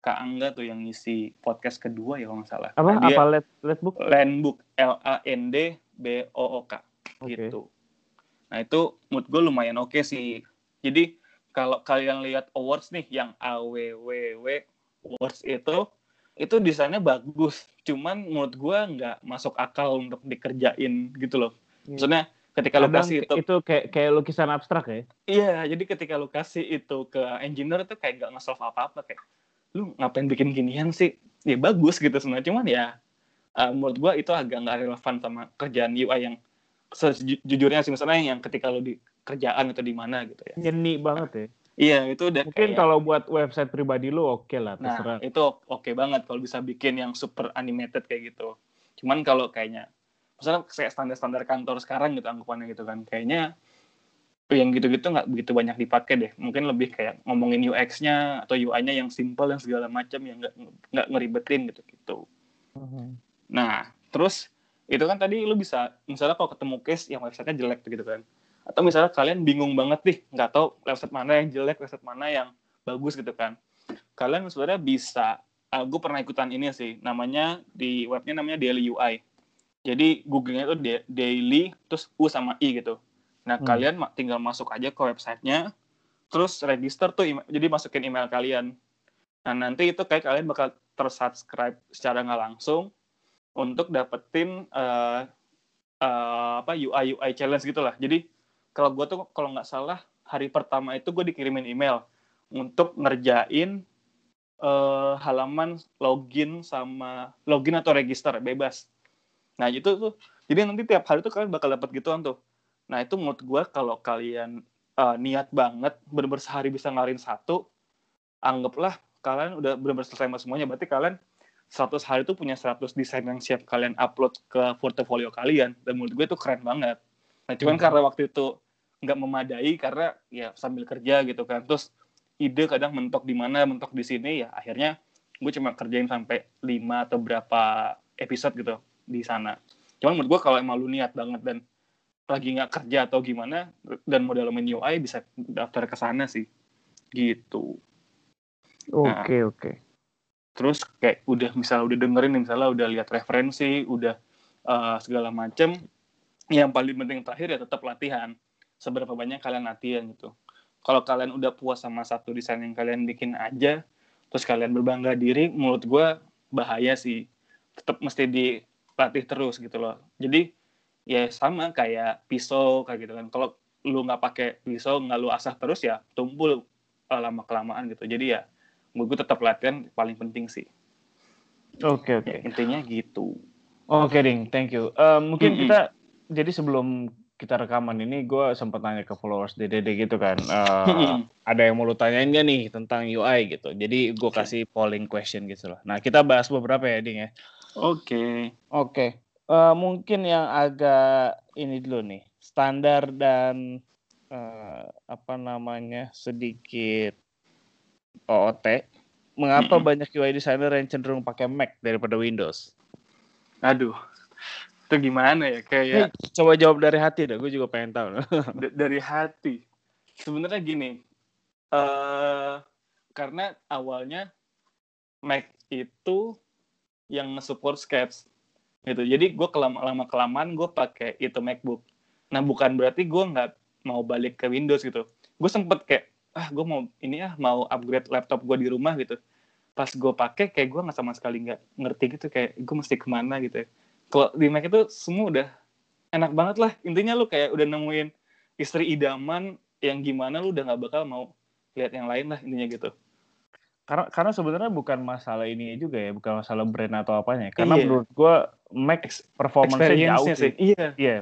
Kak Angga tuh yang ngisi podcast kedua ya kalau nggak salah. Apa? Nah, apa let, let book? Landbook L A N D B O O K okay. gitu. Nah itu mood gue lumayan oke okay sih. Jadi kalau kalian lihat awards nih yang AWWW awards itu itu desainnya bagus. Cuman menurut gue nggak masuk akal untuk dikerjain gitu loh. Yeah. Maksudnya ketika Kadang lu kasih itu itu kayak kayak lukisan abstrak ya. Iya, jadi ketika lu kasih itu ke engineer itu kayak nggak nge-solve apa-apa kayak lu ngapain bikin ginian sih? Ya bagus gitu sebenarnya. Cuman ya uh, menurut gua itu agak nggak relevan sama kerjaan UI yang sejujurnya sih. Misalnya yang ketika lu di kerjaan atau di mana gitu ya. Nyeni banget ya. Iya itu udah mungkin kayak, kalau buat website pribadi lu oke okay lah nah, terserah. nah itu oke okay banget kalau bisa bikin yang super animated kayak gitu. Cuman kalau kayaknya misalnya kayak standar-standar kantor sekarang gitu anggapannya gitu kan kayaknya yang gitu-gitu nggak begitu banyak dipakai deh. Mungkin lebih kayak ngomongin UX-nya atau UI-nya yang simple yang segala macam yang nggak nggak ngeribetin gitu gitu. Uh-huh. Nah, terus itu kan tadi lu bisa misalnya kalau ketemu case yang websitenya jelek gitu kan. Atau misalnya kalian bingung banget nih, nggak tahu website mana yang jelek, website mana yang bagus gitu kan. Kalian sebenarnya bisa, uh, ah, gue pernah ikutan ini sih, namanya di webnya namanya Daily UI. Jadi Google-nya itu daily, terus U sama I gitu Nah, hmm. kalian tinggal masuk aja ke websitenya, terus register tuh, jadi masukin email kalian. Nah, nanti itu kayak kalian bakal tersubscribe secara nggak langsung untuk dapetin uh, uh, apa UI UI challenge gitulah. Jadi kalau gue tuh kalau nggak salah hari pertama itu gue dikirimin email untuk ngerjain uh, halaman login sama login atau register bebas. Nah itu tuh jadi nanti tiap hari tuh kalian bakal dapat gituan tuh Nah itu menurut gue kalau kalian uh, niat banget benar-benar sehari bisa ngarin satu, anggaplah kalian udah benar-benar selesai sama semuanya. Berarti kalian 100 hari itu punya 100 desain yang siap kalian upload ke portofolio kalian. Dan menurut gue itu keren banget. Nah cuman hmm. karena waktu itu nggak memadai karena ya sambil kerja gitu kan. Terus ide kadang mentok di mana, mentok di sini ya akhirnya gue cuma kerjain sampai 5 atau berapa episode gitu di sana. Cuman menurut gue kalau emang lu niat banget dan lagi nggak kerja atau gimana dan modal main UI bisa daftar ke sana sih. Gitu. Oke okay, nah, oke. Okay. terus kayak udah misalnya udah dengerin misalnya udah lihat referensi udah uh, segala macem yang paling penting terakhir ya tetap latihan. Seberapa banyak kalian latihan gitu. Kalau kalian udah puas sama satu desain yang kalian bikin aja terus kalian berbangga diri menurut gue bahaya sih. Tetap mesti dilatih terus gitu loh. Jadi ya sama kayak pisau kayak gitu kan. Kalau lu nggak pakai pisau nggak lu asah terus ya tumpul uh, lama kelamaan gitu. Jadi ya menurut gue tetap latihan paling penting sih. Oke okay, oke. Okay. ya, intinya gitu. Oke okay, ding. Thank you. Uh, mungkin mm -hmm. kita jadi sebelum kita rekaman ini gue sempat nanya ke followers DDD gitu kan. Uh, ada yang mau lu tanyain gak nih tentang UI gitu. Jadi gue kasih polling question gitu loh. Nah kita bahas beberapa ya ding ya oke okay. oke okay. uh, mungkin yang agak ini dulu nih standar dan uh, apa namanya sedikit OOT mengapa mm -hmm. banyak UI designer yang cenderung pakai Mac daripada Windows aduh itu gimana ya kayak hey, coba jawab dari hati dah gue juga pengen tahu (laughs) dari hati sebenarnya gini uh, karena awalnya Mac itu yang support Sketch gitu. Jadi gue kelama lama kelamaan gue pakai itu MacBook. Nah bukan berarti gue nggak mau balik ke Windows gitu. Gue sempet kayak ah gue mau ini ah mau upgrade laptop gue di rumah gitu. Pas gue pakai kayak gue nggak sama sekali nggak ngerti gitu kayak gue mesti ke mana gitu ya. Kalau di Mac itu semua udah enak banget lah. Intinya lu kayak udah nemuin istri idaman yang gimana lu udah nggak bakal mau lihat yang lain lah intinya gitu karena karena sebenarnya bukan masalah ini juga ya bukan masalah brand atau apanya karena iya. menurut gua Mac performance-nya jauh sih. iya iya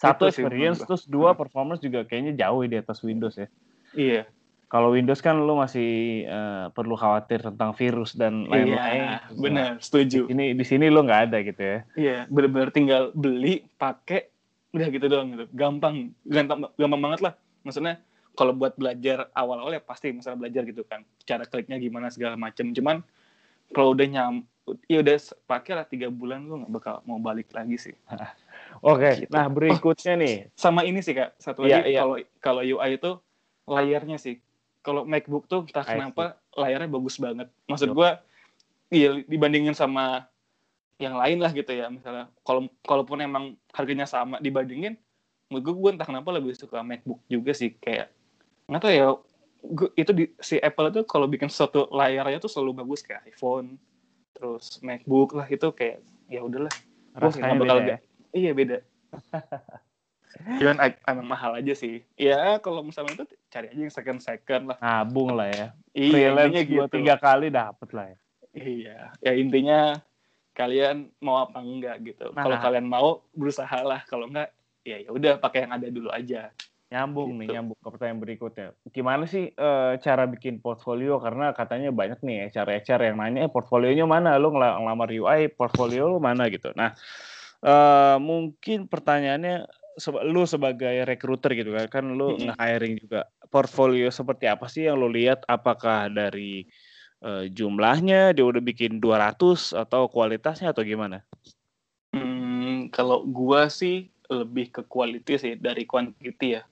satu itu experience sih, terus dua hmm. performance juga kayaknya jauh di atas Windows ya iya kalau Windows kan lu masih uh, perlu khawatir tentang virus dan lain-lain. Iya, benar, setuju. Ini di sini lu nggak ada gitu ya. Iya, benar-benar tinggal beli, pakai, udah gitu doang gitu. Gampang, gampang, gampang banget lah. Maksudnya kalau buat belajar awal-awal ya pasti misalnya belajar gitu kan. Cara kliknya gimana segala macam. Cuman kalau udah nyam, ya udah pakai lah tiga bulan lu nggak bakal mau balik lagi sih. (laughs) Oke, okay. gitu. nah berikutnya oh, nih. (laughs) Sama ini sih kak, satu iya, lagi kalau iya, kalau UI itu layarnya sih kalau MacBook tuh entah kenapa layarnya bagus banget. Maksud gue, iya dibandingin sama yang lain lah gitu ya. Misalnya, kalau kalaupun emang harganya sama dibandingin, menurut gue, gue entah kenapa lebih suka MacBook juga sih. Kayak nggak tahu ya, itu di, si Apple itu kalau bikin suatu layarnya tuh selalu bagus kayak iPhone, terus MacBook lah itu kayak ya udahlah. Rasanya beda ya? Iya beda. Cuman emang mahal aja sih. Ya kalau misalnya itu cari aja yang second second lah. Nabung lah ya. Iya, Freelance gitu. tiga kali dapet lah ya. Iya. Ya intinya kalian mau apa enggak gitu. Nah. Kalau kalian mau berusaha lah. Kalau enggak ya ya udah pakai yang ada dulu aja. Nyambung gitu. nih, nyambung ke pertanyaan berikutnya. Gimana sih e, cara bikin portfolio? Karena katanya banyak nih HR-HR yang nanya, eh, portfolionya mana? Lu ngelamar UI, portfolio lu mana gitu. Nah, e, mungkin pertanyaannya lu sebagai recruiter gitu kan, kan lu hmm. nge-hiring juga. Portfolio seperti apa sih yang lu lihat? Apakah dari uh, jumlahnya dia udah bikin 200 atau kualitasnya atau gimana? Hmm, kalau gua sih lebih ke quality sih dari quantity ya.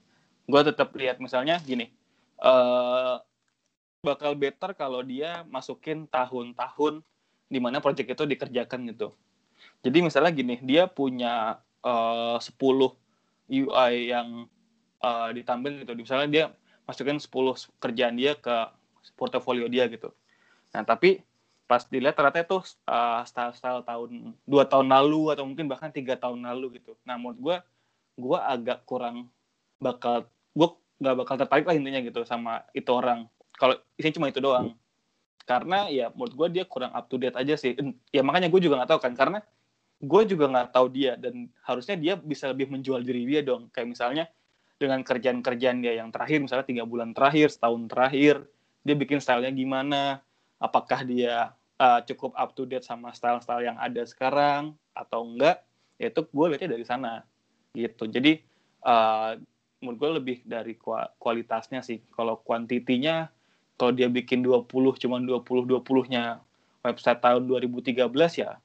Gua tetap lihat misalnya gini, uh, bakal better kalau dia masukin tahun-tahun di mana project itu dikerjakan gitu. Jadi misalnya gini, dia punya uh, 10 UI yang uh, ditampilkan gitu. Misalnya dia masukin 10 kerjaan dia ke portofolio dia gitu. Nah, tapi pas dilihat ternyata itu uh, style-style tahun dua tahun lalu atau mungkin bahkan tiga tahun lalu gitu. Nah, menurut gue, gue agak kurang bakal gue nggak bakal tertarik lah intinya gitu sama itu orang. Kalau isinya cuma itu doang. Karena ya menurut gue dia kurang up to date aja sih. Ya makanya gue juga nggak tahu kan karena gue juga nggak tahu dia dan harusnya dia bisa lebih menjual diri dia dong kayak misalnya dengan kerjaan-kerjaan dia yang terakhir misalnya tiga bulan terakhir setahun terakhir dia bikin stylenya gimana apakah dia uh, cukup up to date sama style-style yang ada sekarang atau enggak ya itu gue lihatnya dari sana gitu jadi uh, menurut gue lebih dari kualitasnya sih kalau kuantitinya kalau dia bikin 20 cuman 20 20 nya website tahun 2013 ya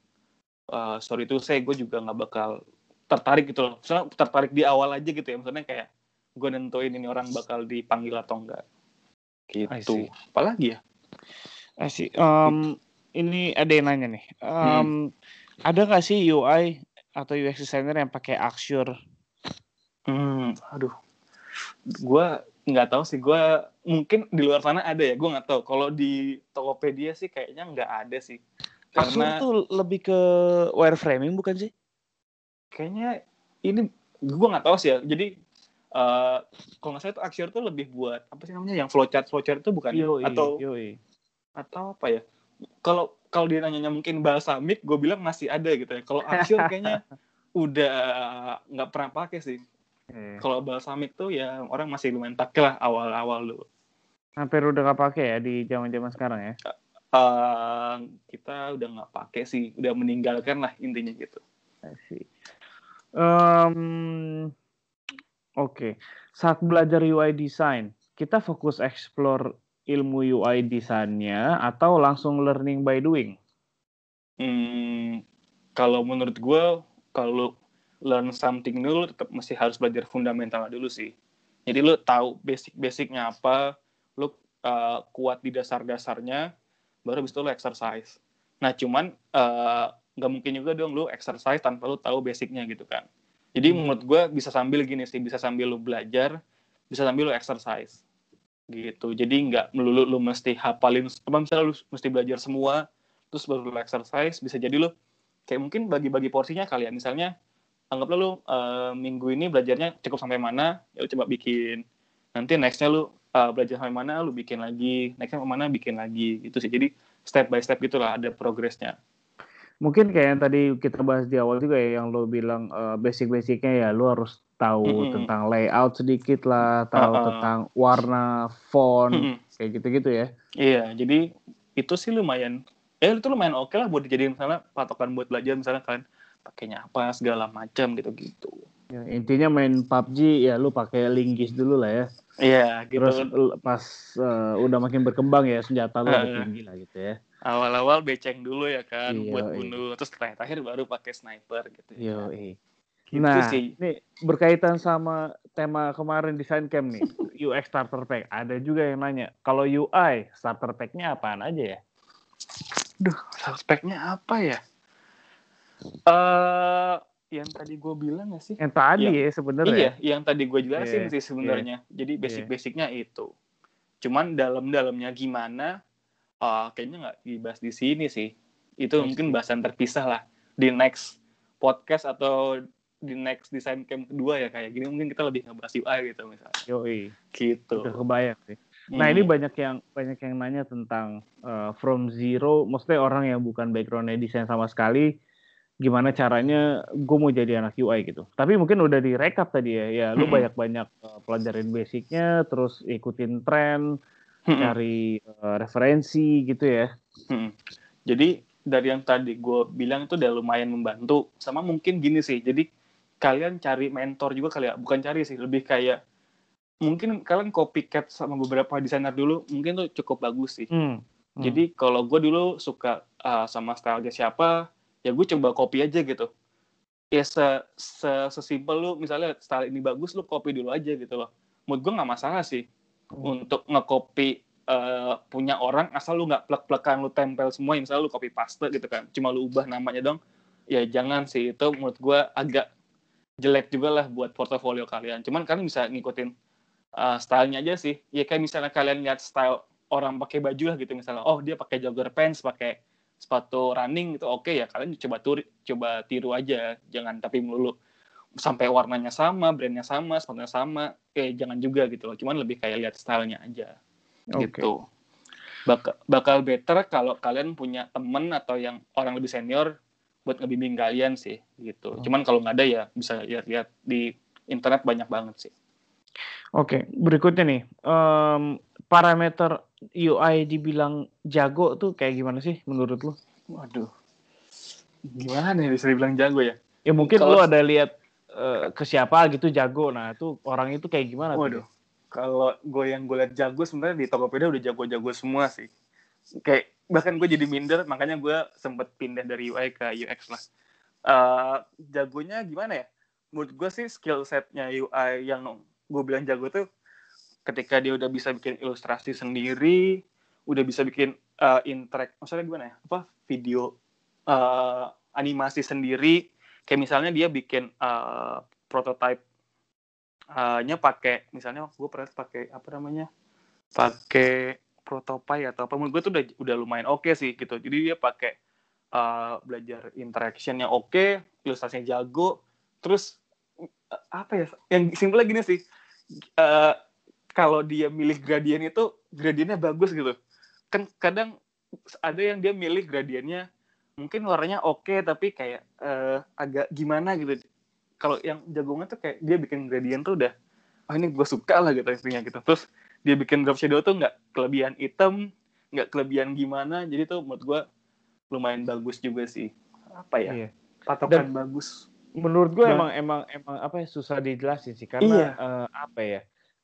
uh, sorry itu saya gue juga nggak bakal tertarik gitu loh. Soalnya tertarik di awal aja gitu ya. Maksudnya kayak gue nentuin ini orang bakal dipanggil atau enggak. Gitu. Apalagi ya? I see. Um, ini ada yang nanya nih. Um, hmm. Ada nggak sih UI atau UX designer yang pakai Axure? Hmm, aduh, gue nggak tahu sih. Gue mungkin di luar sana ada ya. Gue nggak tahu. Kalau di Tokopedia sih kayaknya nggak ada sih. Karena Axure tuh lebih ke wireframing bukan sih? Kayaknya ini gue nggak tahu sih ya. Jadi uh, kalau nggak salah itu Axure tuh lebih buat apa sih namanya? Yang flowchart flowchart itu bukan? Yoi, atau yoi. atau apa ya? Kalau kalau dia nanya mungkin balsamic, gue bilang masih ada gitu ya. Kalau Axure kayaknya (laughs) udah nggak pernah pakai sih. Hmm. Kalau balsamic tuh ya orang masih lumayan pakai lah awal-awal dulu. Hampir udah nggak pakai ya di zaman-zaman sekarang ya? Uh, kita udah nggak pakai sih, udah meninggalkan lah intinya gitu. Um, Oke, okay. saat belajar UI design, kita fokus explore ilmu UI desainnya atau langsung learning by doing? Hmm, kalau menurut gue, kalau learn something new, lu tetap masih harus belajar fundamental dulu sih. Jadi lu tahu basic-basicnya apa, lu uh, kuat di dasar-dasarnya, baru habis itu lu exercise. Nah, cuman uh, nggak mungkin juga dong lu exercise tanpa lu tahu basicnya gitu kan. Jadi hmm. menurut gue bisa sambil gini sih, bisa sambil lu belajar, bisa sambil lu exercise gitu. Jadi nggak melulu lu mesti hafalin, apa misalnya lu mesti belajar semua, terus baru lu exercise, bisa jadi lu kayak mungkin bagi-bagi porsinya kali ya. Misalnya anggaplah lu uh, minggu ini belajarnya cukup sampai mana, ya lu coba bikin. Nanti nextnya lu uh, belajar sampai mana, lu bikin lagi. Nextnya sampai mana, bikin lagi. Gitu sih. Jadi step by step gitulah ada progresnya mungkin kayak yang tadi kita bahas di awal juga ya yang lo bilang uh, basic-basicnya ya lo harus tahu mm -hmm. tentang layout sedikit lah, tahu uh -uh. tentang warna, font, mm -hmm. kayak gitu-gitu ya. Iya, jadi itu sih lumayan eh itu lumayan oke okay lah buat dijadiin misalnya patokan buat belajar misalnya kalian pakainya apa segala macam gitu-gitu. Ya, intinya main PUBG ya lu pakai linggis dulu lah ya. Iya, gitu. Terus pas uh, udah makin berkembang ya senjata lu uh, tinggi lah gitu ya awal-awal beceng dulu ya kan iya, buat bunuh terus terakhir baru pakai sniper gitu ya. Iya. Gitu nah, sih. ini berkaitan sama tema kemarin desain camp nih, (laughs) UX starter pack. Ada juga yang nanya, kalau UI starter packnya apaan aja ya? Duh, starter packnya apa ya? Eh, uh, yang tadi gue bilang gak sih? Yang tadi ya, ya sebenarnya. Iya, yang tadi gue jelasin yeah, sih sebenarnya. Yeah, Jadi basic-basicnya yeah. itu. Cuman dalam-dalamnya gimana, uh, kayaknya nggak dibahas di sini sih. Itu yes. mungkin bahasan terpisah lah di next podcast atau di next design camp kedua ya kayak gini mungkin kita lebih ngebahas UI gitu misalnya. Yoi. Gitu. Udah kebayang sih. Nah hmm. ini banyak yang banyak yang nanya tentang uh, from zero, maksudnya orang yang bukan backgroundnya desain sama sekali, gimana caranya gue mau jadi anak UI gitu. Tapi mungkin udah direkap tadi ya, ya lu hmm. banyak banyak uh, pelajarin basicnya, terus ikutin tren, hmm. cari uh, referensi gitu ya. Hmm. Jadi dari yang tadi gue bilang itu udah lumayan membantu. Sama mungkin gini sih, jadi kalian cari mentor juga kali ya, bukan cari sih, lebih kayak mungkin kalian copycat sama beberapa desainer dulu, mungkin tuh cukup bagus sih. Hmm. Hmm. Jadi kalau gue dulu suka uh, sama style siapa, ya gue coba copy aja gitu. Ya se, se sesimpel lu misalnya style ini bagus, lu copy dulu aja gitu loh. Menurut gue nggak masalah sih untuk ngekopi uh, punya orang asal lu nggak plek-plekan lu tempel semua misalnya lu copy paste gitu kan cuma lu ubah namanya dong. Ya jangan sih. Itu menurut gue agak jelek juga lah buat portofolio kalian. Cuman kalian bisa ngikutin uh, stylenya aja sih. Ya kayak misalnya kalian lihat style orang pakai baju lah gitu misalnya. Oh dia pakai jogger pants pakai sepatu running itu oke okay ya kalian coba turi, coba tiru aja jangan tapi melulu sampai warnanya sama, brandnya sama, sepatunya sama, eh jangan juga gitu loh. Cuman lebih kayak lihat stylenya aja, okay. gitu. Bakal, bakal better kalau kalian punya temen atau yang orang lebih senior buat ngebimbing kalian sih, gitu. Hmm. Cuman kalau nggak ada ya bisa lihat-lihat di internet banyak banget sih. Oke, okay. berikutnya nih, um, parameter UI dibilang jago tuh kayak gimana sih menurut lo? Waduh, gimana nih bisa dibilang jago ya? Ya mungkin Kalo... lo ada lihat uh, ke siapa gitu jago. Nah, itu orang itu kayak gimana Waduh. Kalau gue yang gue liat jago sebenarnya di Tokopedia udah jago-jago semua sih. Kayak bahkan gue jadi minder, makanya gue sempet pindah dari UI ke UX lah. Uh, jagonya gimana ya? Menurut gue sih skill setnya UI yang gue bilang jago tuh ketika dia udah bisa bikin ilustrasi sendiri, udah bisa bikin uh, interact, maksudnya gimana ya? Apa video uh, animasi sendiri, kayak misalnya dia bikin uh, prototype nya pakai misalnya gue pernah pakai apa namanya pakai prototype atau apa menurut gue tuh udah udah lumayan oke okay sih gitu jadi dia pakai uh, belajar interactionnya oke okay, ilustrasinya jago terus uh, apa ya yang simpel gini sih uh, kalau dia milih gradien itu gradiennya bagus gitu. Kan kadang ada yang dia milih gradiennya mungkin warnanya oke okay, tapi kayak uh, agak gimana gitu. Kalau yang jagongan tuh kayak dia bikin gradient tuh udah oh ini gue suka lah gitu intinya gitu. Terus dia bikin drop shadow tuh nggak kelebihan hitam nggak kelebihan gimana. Jadi tuh menurut gue lumayan bagus juga sih. Apa ya? Iya. patokan Dan bagus. menurut gue emang emang emang apa ya susah dijelasin sih. Karena iya. uh, apa ya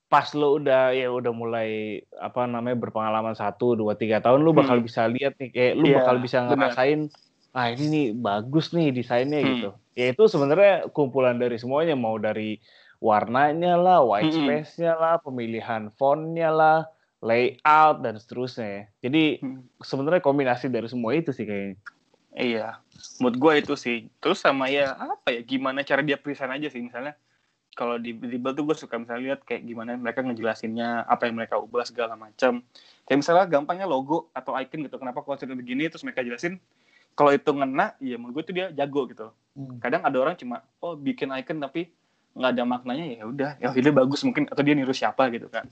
pas lo udah ya udah mulai apa namanya berpengalaman satu dua tiga tahun lo bakal hmm. bisa lihat nih kayak lo yeah, bakal bisa ngerasain bener. ah ini nih bagus nih desainnya hmm. gitu ya itu sebenarnya kumpulan dari semuanya mau dari warnanya lah white hmm. space-nya lah pemilihan fontnya lah layout dan seterusnya jadi hmm. sebenarnya kombinasi dari semua itu sih kayaknya iya mood gue itu sih terus sama ya apa ya gimana cara dia present aja sih misalnya kalau di dribble tuh gue suka misalnya lihat kayak gimana mereka ngejelasinnya apa yang mereka ubah segala macam kayak misalnya gampangnya logo atau icon gitu kenapa konsepnya begini terus mereka jelasin kalau itu ngena ya menurut gue tuh dia jago gitu. Hmm. kadang ada orang cuma oh bikin icon tapi nggak ada maknanya ya udah ya ini bagus mungkin atau dia niru siapa gitu kan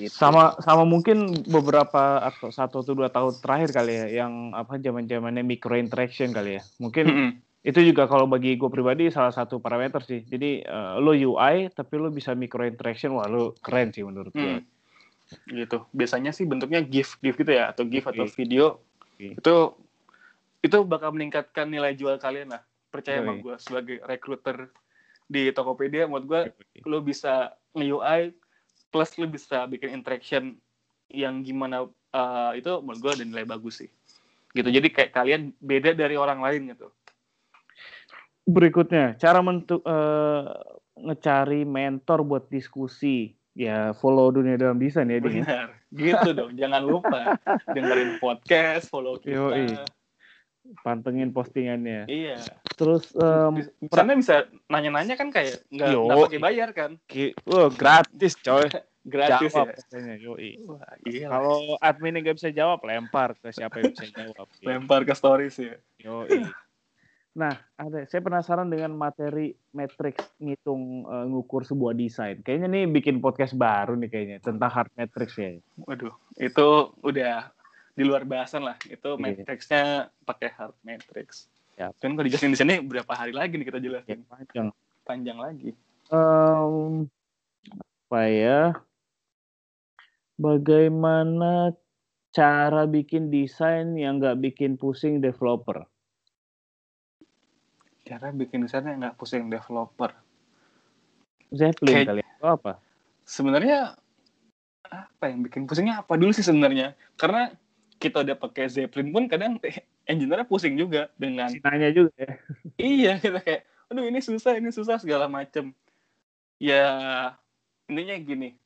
gitu. sama sama mungkin beberapa atau satu atau dua tahun terakhir kali ya yang apa zaman zamannya micro interaction kali ya. Mungkin mm -hmm itu juga kalau bagi gue pribadi salah satu parameter sih. Jadi uh, lo UI tapi lo bisa micro interaction, wah lo keren sih menurut gue. Hmm. Gitu. Biasanya sih bentuknya GIF, GIF gitu ya, atau GIF okay. atau video. Okay. Itu itu bakal meningkatkan nilai jual kalian lah. Percaya sama gue sebagai recruiter di Tokopedia, menurut gue okay. lo bisa nge-UI plus lo bisa bikin interaction yang gimana uh, itu menurut gue ada nilai bagus sih. Gitu. Jadi kayak kalian beda dari orang lain gitu berikutnya cara mentu, uh, ngecari mentor buat diskusi ya follow dunia dalam desain ya Ding. Benar, gitu dong. Jangan lupa dengerin podcast, follow kita. Yoi. Pantengin postingannya. Iya. Terus um, sana bisa nanya-nanya kan kayak nggak pakai bayar kan? Oh, gratis coy. (laughs) gratis jawab, ya. Yoi. Wah, iya. Kalau admin nggak bisa jawab, lempar ke siapa yang bisa jawab. lempar ke stories ya. Yoi. Nah, ada. Saya penasaran dengan materi matrix ngitung uh, ngukur sebuah desain. Kayaknya nih bikin podcast baru nih kayaknya tentang hard matrix ya. Waduh, itu udah di luar bahasan lah. Itu yeah. matrixnya pakai hard matrix. Ya. Kan kalau dijelasin di sini berapa hari lagi nih kita jelasin? Ya, panjang. Panjang lagi. Um, apa ya? Bagaimana cara bikin desain yang nggak bikin pusing developer? Cara bikin desainnya nggak pusing developer. Zeppelin kali ya? apa? Sebenarnya apa yang bikin pusingnya apa dulu sih sebenarnya? Karena kita udah pakai Zeppelin pun kadang (laughs) engineer pusing juga dengan nanya juga ya. (laughs) Iya kita kayak aduh ini susah ini susah segala macem. Ya intinya gini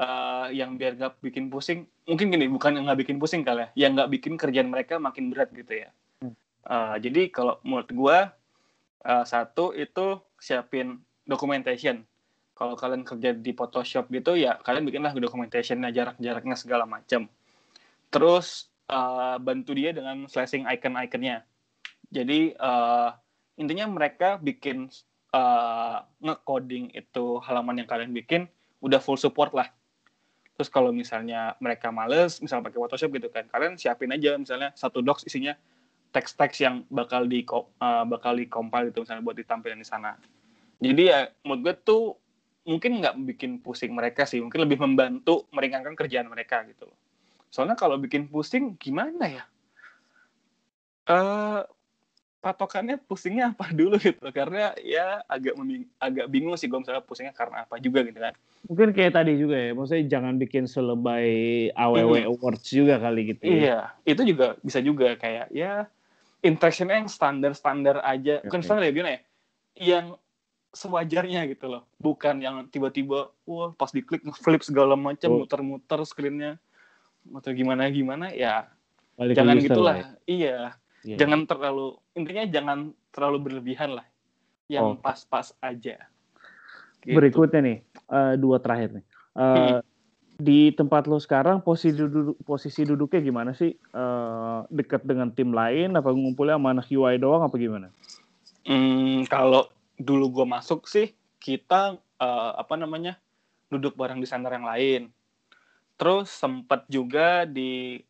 uh, yang biar nggak bikin pusing mungkin gini bukan yang nggak bikin pusing kali ya yang nggak bikin kerjaan mereka makin berat gitu ya. Hmm. uh, jadi kalau menurut gue uh, satu itu siapin documentation. Kalau kalian kerja di Photoshop gitu ya kalian bikinlah documentationnya jarak-jaraknya segala macam terus uh, bantu dia dengan slashing icon-iconnya. Jadi uh, intinya mereka bikin uh, nge-coding itu halaman yang kalian bikin udah full support lah. Terus kalau misalnya mereka males misalnya pakai Photoshop gitu kan kalian siapin aja misalnya satu docs isinya teks-teks yang bakal di uh, bakal di compile itu misalnya buat ditampilkan di sana. Jadi ya menurut gue tuh mungkin nggak bikin pusing mereka sih, mungkin lebih membantu meringankan kerjaan mereka gitu Soalnya kalau bikin pusing gimana ya? Uh, patokannya pusingnya apa (laughs) dulu gitu karena ya agak agak bingung sih gue misalnya pusingnya karena apa juga gitu kan mungkin kayak tadi juga ya maksudnya jangan bikin selebay aww awards juga kali gitu ya. iya itu juga bisa juga kayak ya interactionnya yang standar-standar aja bukan standar ya gimana ya yang sewajarnya gitu loh bukan yang tiba-tiba wah pas diklik flip segala macam oh. muter-muter screennya atau gimana gimana ya Balik jangan gitulah ya. iya yeah. jangan terlalu intinya jangan terlalu berlebihan lah yang pas-pas oh. aja. Gitu. Berikutnya nih, uh, dua terakhir nih. Uh, hmm. Di tempat lo sekarang posisi duduk posisi duduknya gimana sih? Uh, dekat dengan tim lain apa ngumpulnya sama anak UI doang apa gimana? Hmm, kalau dulu gue masuk sih kita uh, apa namanya duduk bareng desainer yang lain. Terus sempat juga di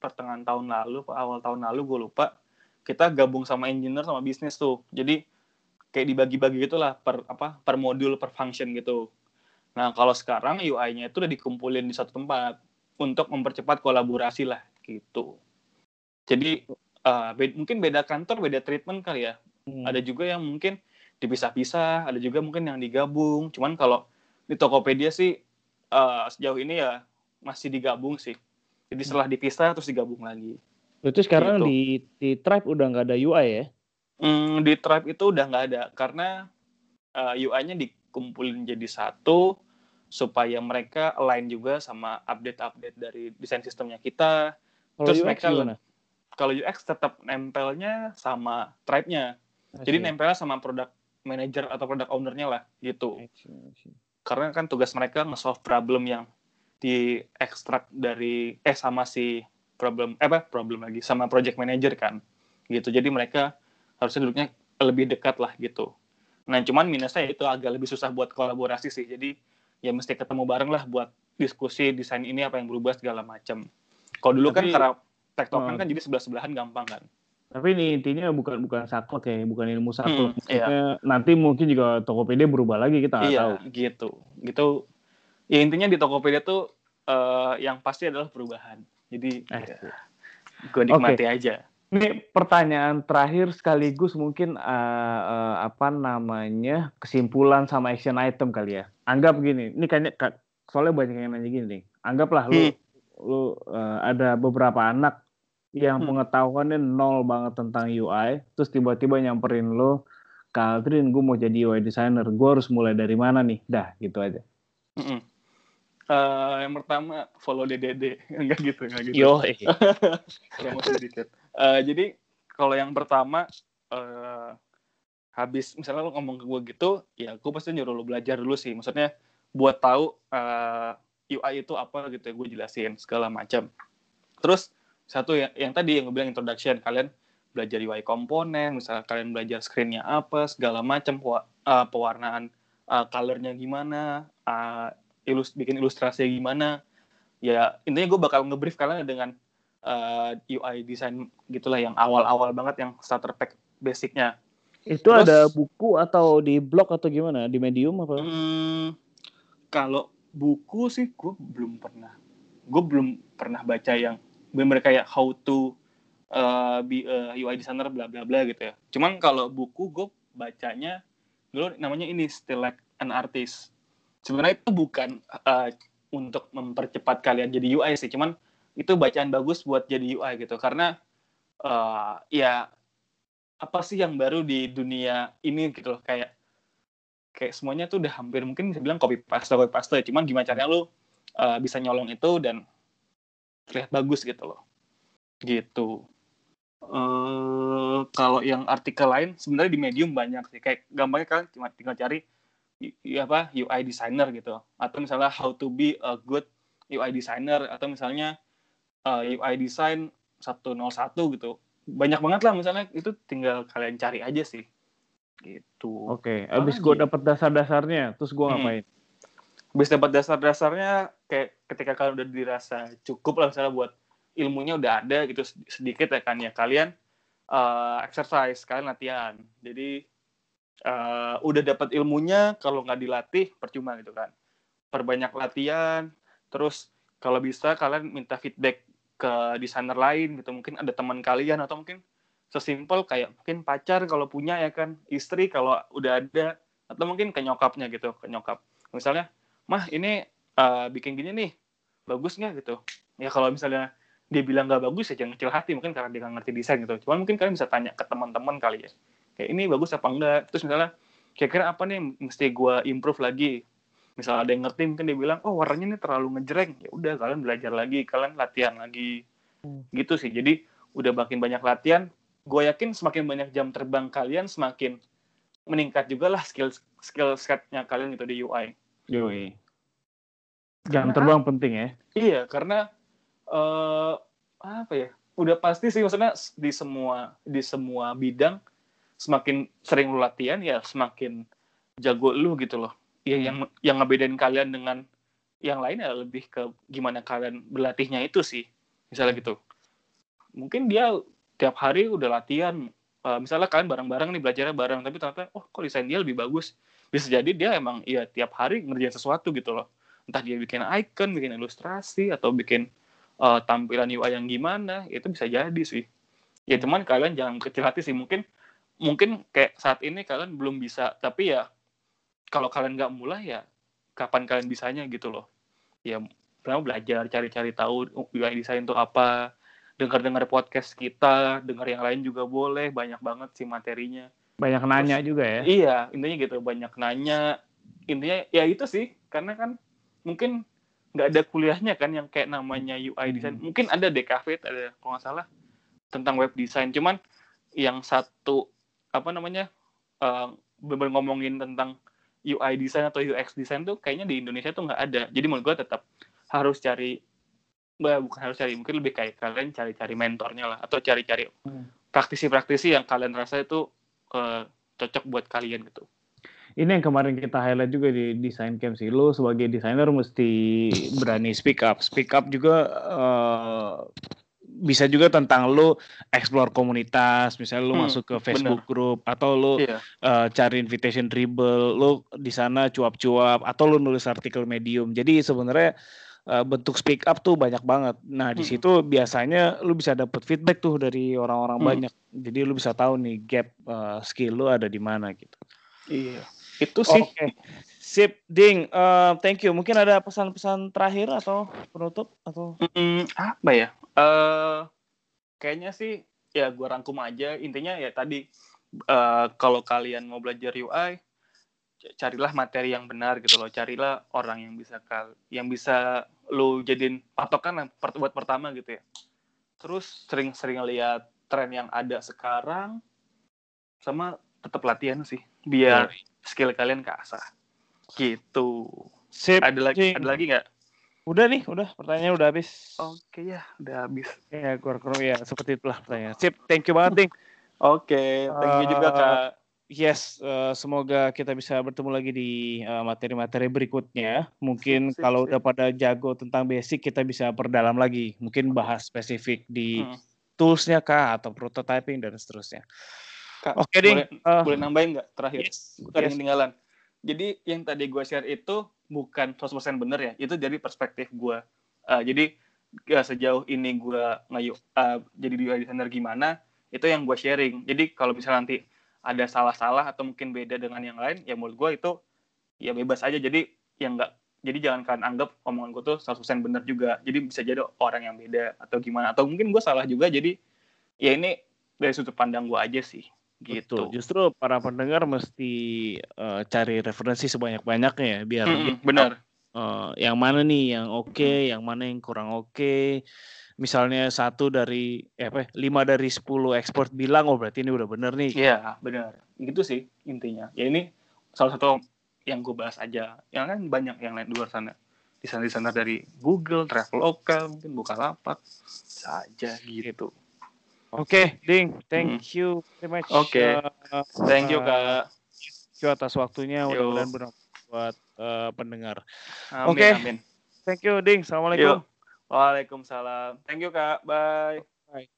pertengahan tahun lalu, awal tahun lalu gue lupa, kita gabung sama engineer sama bisnis tuh. Jadi kayak dibagi-bagi gitulah per apa per modul per function gitu. Nah kalau sekarang UI-nya itu udah dikumpulin di satu tempat untuk mempercepat kolaborasi lah gitu. Jadi uh, be mungkin beda kantor beda treatment kali ya. Hmm. Ada juga yang mungkin dipisah-pisah, ada juga mungkin yang digabung. Cuman kalau di Tokopedia sih uh, sejauh ini ya masih digabung sih. Jadi setelah dipisah terus digabung lagi. Berarti sekarang gitu. di di Tribe udah nggak ada UI ya? Hmm, di Tribe itu udah nggak ada karena uh, eh, UI-nya dikumpulin jadi satu supaya mereka align juga sama update-update dari desain sistemnya kita. Kalau Terus UX mereka gimana? Kalau UX tetap nempelnya sama Tribe-nya. Jadi nempelnya sama product manager atau product owner-nya lah gitu. Karena kan tugas mereka nge-solve problem yang di ekstrak dari eh sama si problem eh apa problem lagi sama project manager kan gitu jadi mereka harusnya duduknya lebih dekat lah gitu. Nah cuman minusnya itu agak lebih susah buat kolaborasi sih. Jadi ya mesti ketemu bareng lah buat diskusi desain ini apa yang berubah segala macam. Kalau dulu kan Tapi, kan karena tektokan hmm. kan jadi sebelah sebelahan gampang kan. Tapi ini intinya bukan bukan sakot ya, bukan ilmu sakot. Hmm, iya. Nanti mungkin juga Tokopedia berubah lagi kita nggak iya, tahu. gitu. Gitu. Ya intinya di Tokopedia tuh uh, yang pasti adalah perubahan. Jadi eh. ya, gue nikmati okay. aja. Ini pertanyaan terakhir sekaligus mungkin uh, uh, apa namanya kesimpulan sama action item kali ya. Anggap gini, ini kayaknya soalnya banyak yang nanya gini nih. Anggaplah lu hmm. lu uh, ada beberapa anak yang hmm. pengetahuannya nol banget tentang UI, terus tiba-tiba nyamperin lu, Kaldrin, gue mau jadi UI designer, gue harus mulai dari mana nih? Dah, gitu aja. Hmm. Uh, yang pertama follow DDD, enggak (laughs) gitu, enggak gitu. Yo, (laughs) promosi sedikit uh, jadi kalau yang pertama uh, habis misalnya lo ngomong ke gue gitu ya gue pasti nyuruh lo belajar dulu sih. Maksudnya buat tahu uh, eh, UI itu apa gitu ya gue jelasin segala macam. Terus satu yang, yang tadi yang gue bilang introduction kalian belajar UI komponen misalnya kalian belajar screennya apa segala macam uh, pewarnaan uh, colornya gimana uh, ilus bikin ilustrasi gimana. Ya intinya gue bakal ngebrief kalian dengan uh, eh, UI design gitulah yang awal-awal banget yang starter pack basicnya. Itu Terus, ada buku atau di blog atau gimana? Di Medium apa? Hmm, kalau buku sih gue belum pernah. Gue belum pernah baca yang benar kayak how to uh, be a UI designer bla bla bla gitu ya. Cuman kalau buku gue bacanya dulu namanya ini Still Like an Artist. Sebenarnya itu bukan uh, untuk mempercepat kalian jadi UI sih, cuman itu bacaan bagus buat jadi UI gitu. Karena uh, ya apa sih yang baru di dunia ini gitu loh. Kayak kayak semuanya tuh udah hampir mungkin bisa bilang copy paste copy paste cuman gimana caranya lu uh, bisa nyolong itu dan terlihat bagus gitu loh. Gitu. Uh, kalau yang artikel lain sebenarnya di medium banyak sih. Kayak gampangnya kan cuma tinggal cari ya apa UI designer gitu. Atau misalnya how to be a good UI designer. Atau misalnya uh, eh, UI design 101 gitu. Banyak banget lah misalnya itu tinggal kalian cari aja sih. Gitu. Oke, okay. abis gue dapet dasar-dasarnya, terus gue hmm. ngapain? Abis dapat dasar-dasarnya, kayak ketika kalian udah dirasa cukup lah misalnya buat ilmunya udah ada gitu sedikit ya kan ya kalian uh, exercise, kalian latihan. Jadi uh, udah dapat ilmunya, kalau nggak dilatih percuma gitu kan. Perbanyak latihan, terus kalau bisa kalian minta feedback ke desainer lain gitu. Mungkin ada teman kalian atau mungkin sesimpel kayak mungkin pacar kalau punya ya kan istri kalau udah ada atau mungkin ke nyokapnya gitu ke nyokap. Misalnya mah ini uh, bikin gini nih bagus nggak? Gitu. Ya kalau misalnya dia bilang nggak bagus ya jangan kecil hati mungkin karena dia nggak ngerti desain gitu. Cuman mungkin kalian bisa tanya ke teman-teman kali ya. Kayak ini bagus apa enggak terus misalnya kira-kira apa nih mesti gue improve lagi misal ada yang ngerti mungkin dia bilang oh warnanya ini terlalu ngejreng ya udah kalian belajar lagi kalian latihan lagi hmm. gitu sih jadi udah makin banyak latihan gue yakin semakin banyak jam terbang kalian semakin meningkat juga lah skill skill setnya kalian gitu di UI. UI. Jam terbang penting ya. Iya, karena uh, apa ya? Udah pasti sih maksudnya di semua di semua bidang semakin sering lu latihan ya semakin jago lu gitu loh. Ya yang yang ngebedain kalian dengan yang lain ya lebih ke gimana kalian berlatihnya itu sih. Misalnya gitu. Mungkin dia tiap hari udah latihan uh, misalnya kalian bareng-bareng nih belajarnya bareng tapi ternyata oh kok desain dia lebih bagus bisa jadi dia emang ya tiap hari ngerjain sesuatu gitu loh entah dia bikin icon bikin ilustrasi atau bikin uh, tampilan UI yang gimana itu bisa jadi sih ya cuman kalian jangan kecil hati sih mungkin mungkin kayak saat ini kalian belum bisa tapi ya kalau kalian nggak mulai ya kapan kalian bisanya gitu loh ya pertama belajar cari-cari tahu UI desain itu apa dengar-dengar podcast kita, dengar yang lain juga boleh, banyak banget sih materinya. Banyak nanya Terus, juga ya. Iya, intinya gitu, banyak nanya. Intinya ya itu sih, karena kan mungkin nggak ada kuliahnya kan yang kayak namanya UI design. Hmm. Mungkin ada DKV, ada kalau nggak salah tentang web design. Cuman yang satu apa namanya uh, bener ngomongin tentang UI design atau UX design tuh kayaknya di Indonesia tuh nggak ada. Jadi menurut gue tetap harus cari bukan harus cari mungkin lebih kayak kalian cari-cari mentornya lah atau cari-cari hmm. praktisi-praktisi yang kalian rasa itu uh, cocok buat kalian gitu ini yang kemarin kita highlight juga di desain camp sih lo sebagai desainer mesti berani speak up speak up juga uh, bisa juga tentang lo explore komunitas misalnya lo hmm, masuk ke Facebook bener. group atau lo iya. uh, cari invitation dribble lo di sana cuap-cuap atau lo nulis artikel medium jadi sebenarnya uh, bentuk speak up tuh banyak banget. Nah, di hmm. situ biasanya lu bisa dapet feedback tuh dari orang-orang hmm. banyak. Jadi lu bisa tahu nih gap uh, skill lu ada di mana gitu. Iya. Itu sih. Oke. Okay. Sip, Ding. Uh, thank you. Mungkin ada pesan-pesan terakhir atau penutup atau mm, apa ya? Uh, kayaknya sih ya gua rangkum aja. Intinya ya tadi uh, kalau kalian mau belajar UI carilah materi yang benar gitu loh. Carilah orang yang bisa kal yang bisa lo jadiin patokan buat pertama gitu ya. Terus sering-sering lihat tren yang ada sekarang sama tetap latihan sih biar skill kalian keasah gitu. Sip, ada lagi ada lagi nggak udah nih udah pertanyaannya udah habis oke ya udah habis ya kurang-kurang ya seperti itulah pertanyaan sip thank you banget ding oke thank you juga kak Yes, uh, semoga kita bisa bertemu lagi di uh, materi-materi berikutnya. Mungkin sip, sip, kalau sip. udah pada jago tentang basic, kita bisa perdalam lagi. Mungkin bahas spesifik di hmm. toolsnya kah atau prototyping dan seterusnya. Kak, Oke, Ding. Boleh, uh, boleh nambahin nggak terakhir? Yes, yes. ketinggalan. Jadi yang tadi gue share itu bukan 100% benar ya. Itu dari perspektif gue. Uh, jadi ya, sejauh ini gue ngayu uh, jadi UI designer gimana, itu yang gue sharing. Jadi kalau misalnya nanti ada salah-salah atau mungkin beda dengan yang lain ya menurut gue itu ya bebas aja jadi yang enggak jadi jangan kalian anggap omongan gue tuh 100% benar juga jadi bisa jadi orang yang beda atau gimana atau mungkin gue salah juga jadi ya ini dari sudut pandang gue aja sih gitu. Betul. justru para pendengar mesti uh, cari referensi sebanyak-banyaknya ya biar mm -hmm, benar. Uh, yang mana nih yang oke okay, yang mana yang kurang oke. Okay misalnya satu dari eh, apa ya, lima dari sepuluh ekspor bilang oh berarti ini udah bener nih. Iya benar. Gitu sih intinya. Ya ini salah satu yang gue bahas aja. Yang kan banyak yang lain di luar sana. Di sana di sana dari Google Traveloka mungkin buka lapak saja gitu oke okay, Ding thank hmm. you very much oke okay. uh, thank you kak thank you atas waktunya mudah-mudahan bermanfaat buat uh, pendengar oke okay. thank you Ding assalamualaikum Yo. Waalaikumsalam. Thank you Kak. Bye. Bye.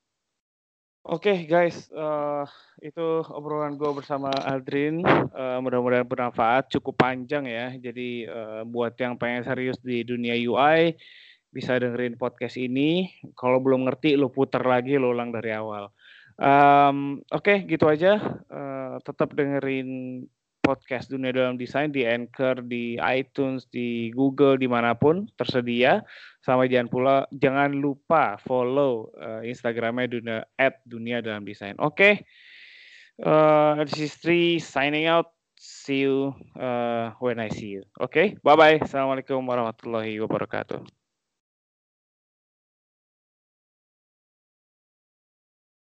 Oke okay, guys, uh, itu obrolan gue bersama Aldrin. Uh, mudah-mudahan bermanfaat. Cukup panjang ya. Jadi uh, buat yang pengen serius di dunia UI, bisa dengerin podcast ini. Kalau belum ngerti, lo puter lagi, lo ulang dari awal. Um, Oke, okay, gitu aja. Uh, tetap dengerin podcast dunia dalam desain di Anchor, di iTunes, di Google, di mana pun tersedia. Sama jangan pula jangan lupa follow uh, Instagramnya dunia at dunia dalam desain. Oke, okay. uh, this is signing out. See you uh, when I see you. Oke, okay? bye bye. Assalamualaikum warahmatullahi wabarakatuh.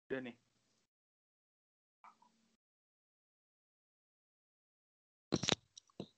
Udah nih.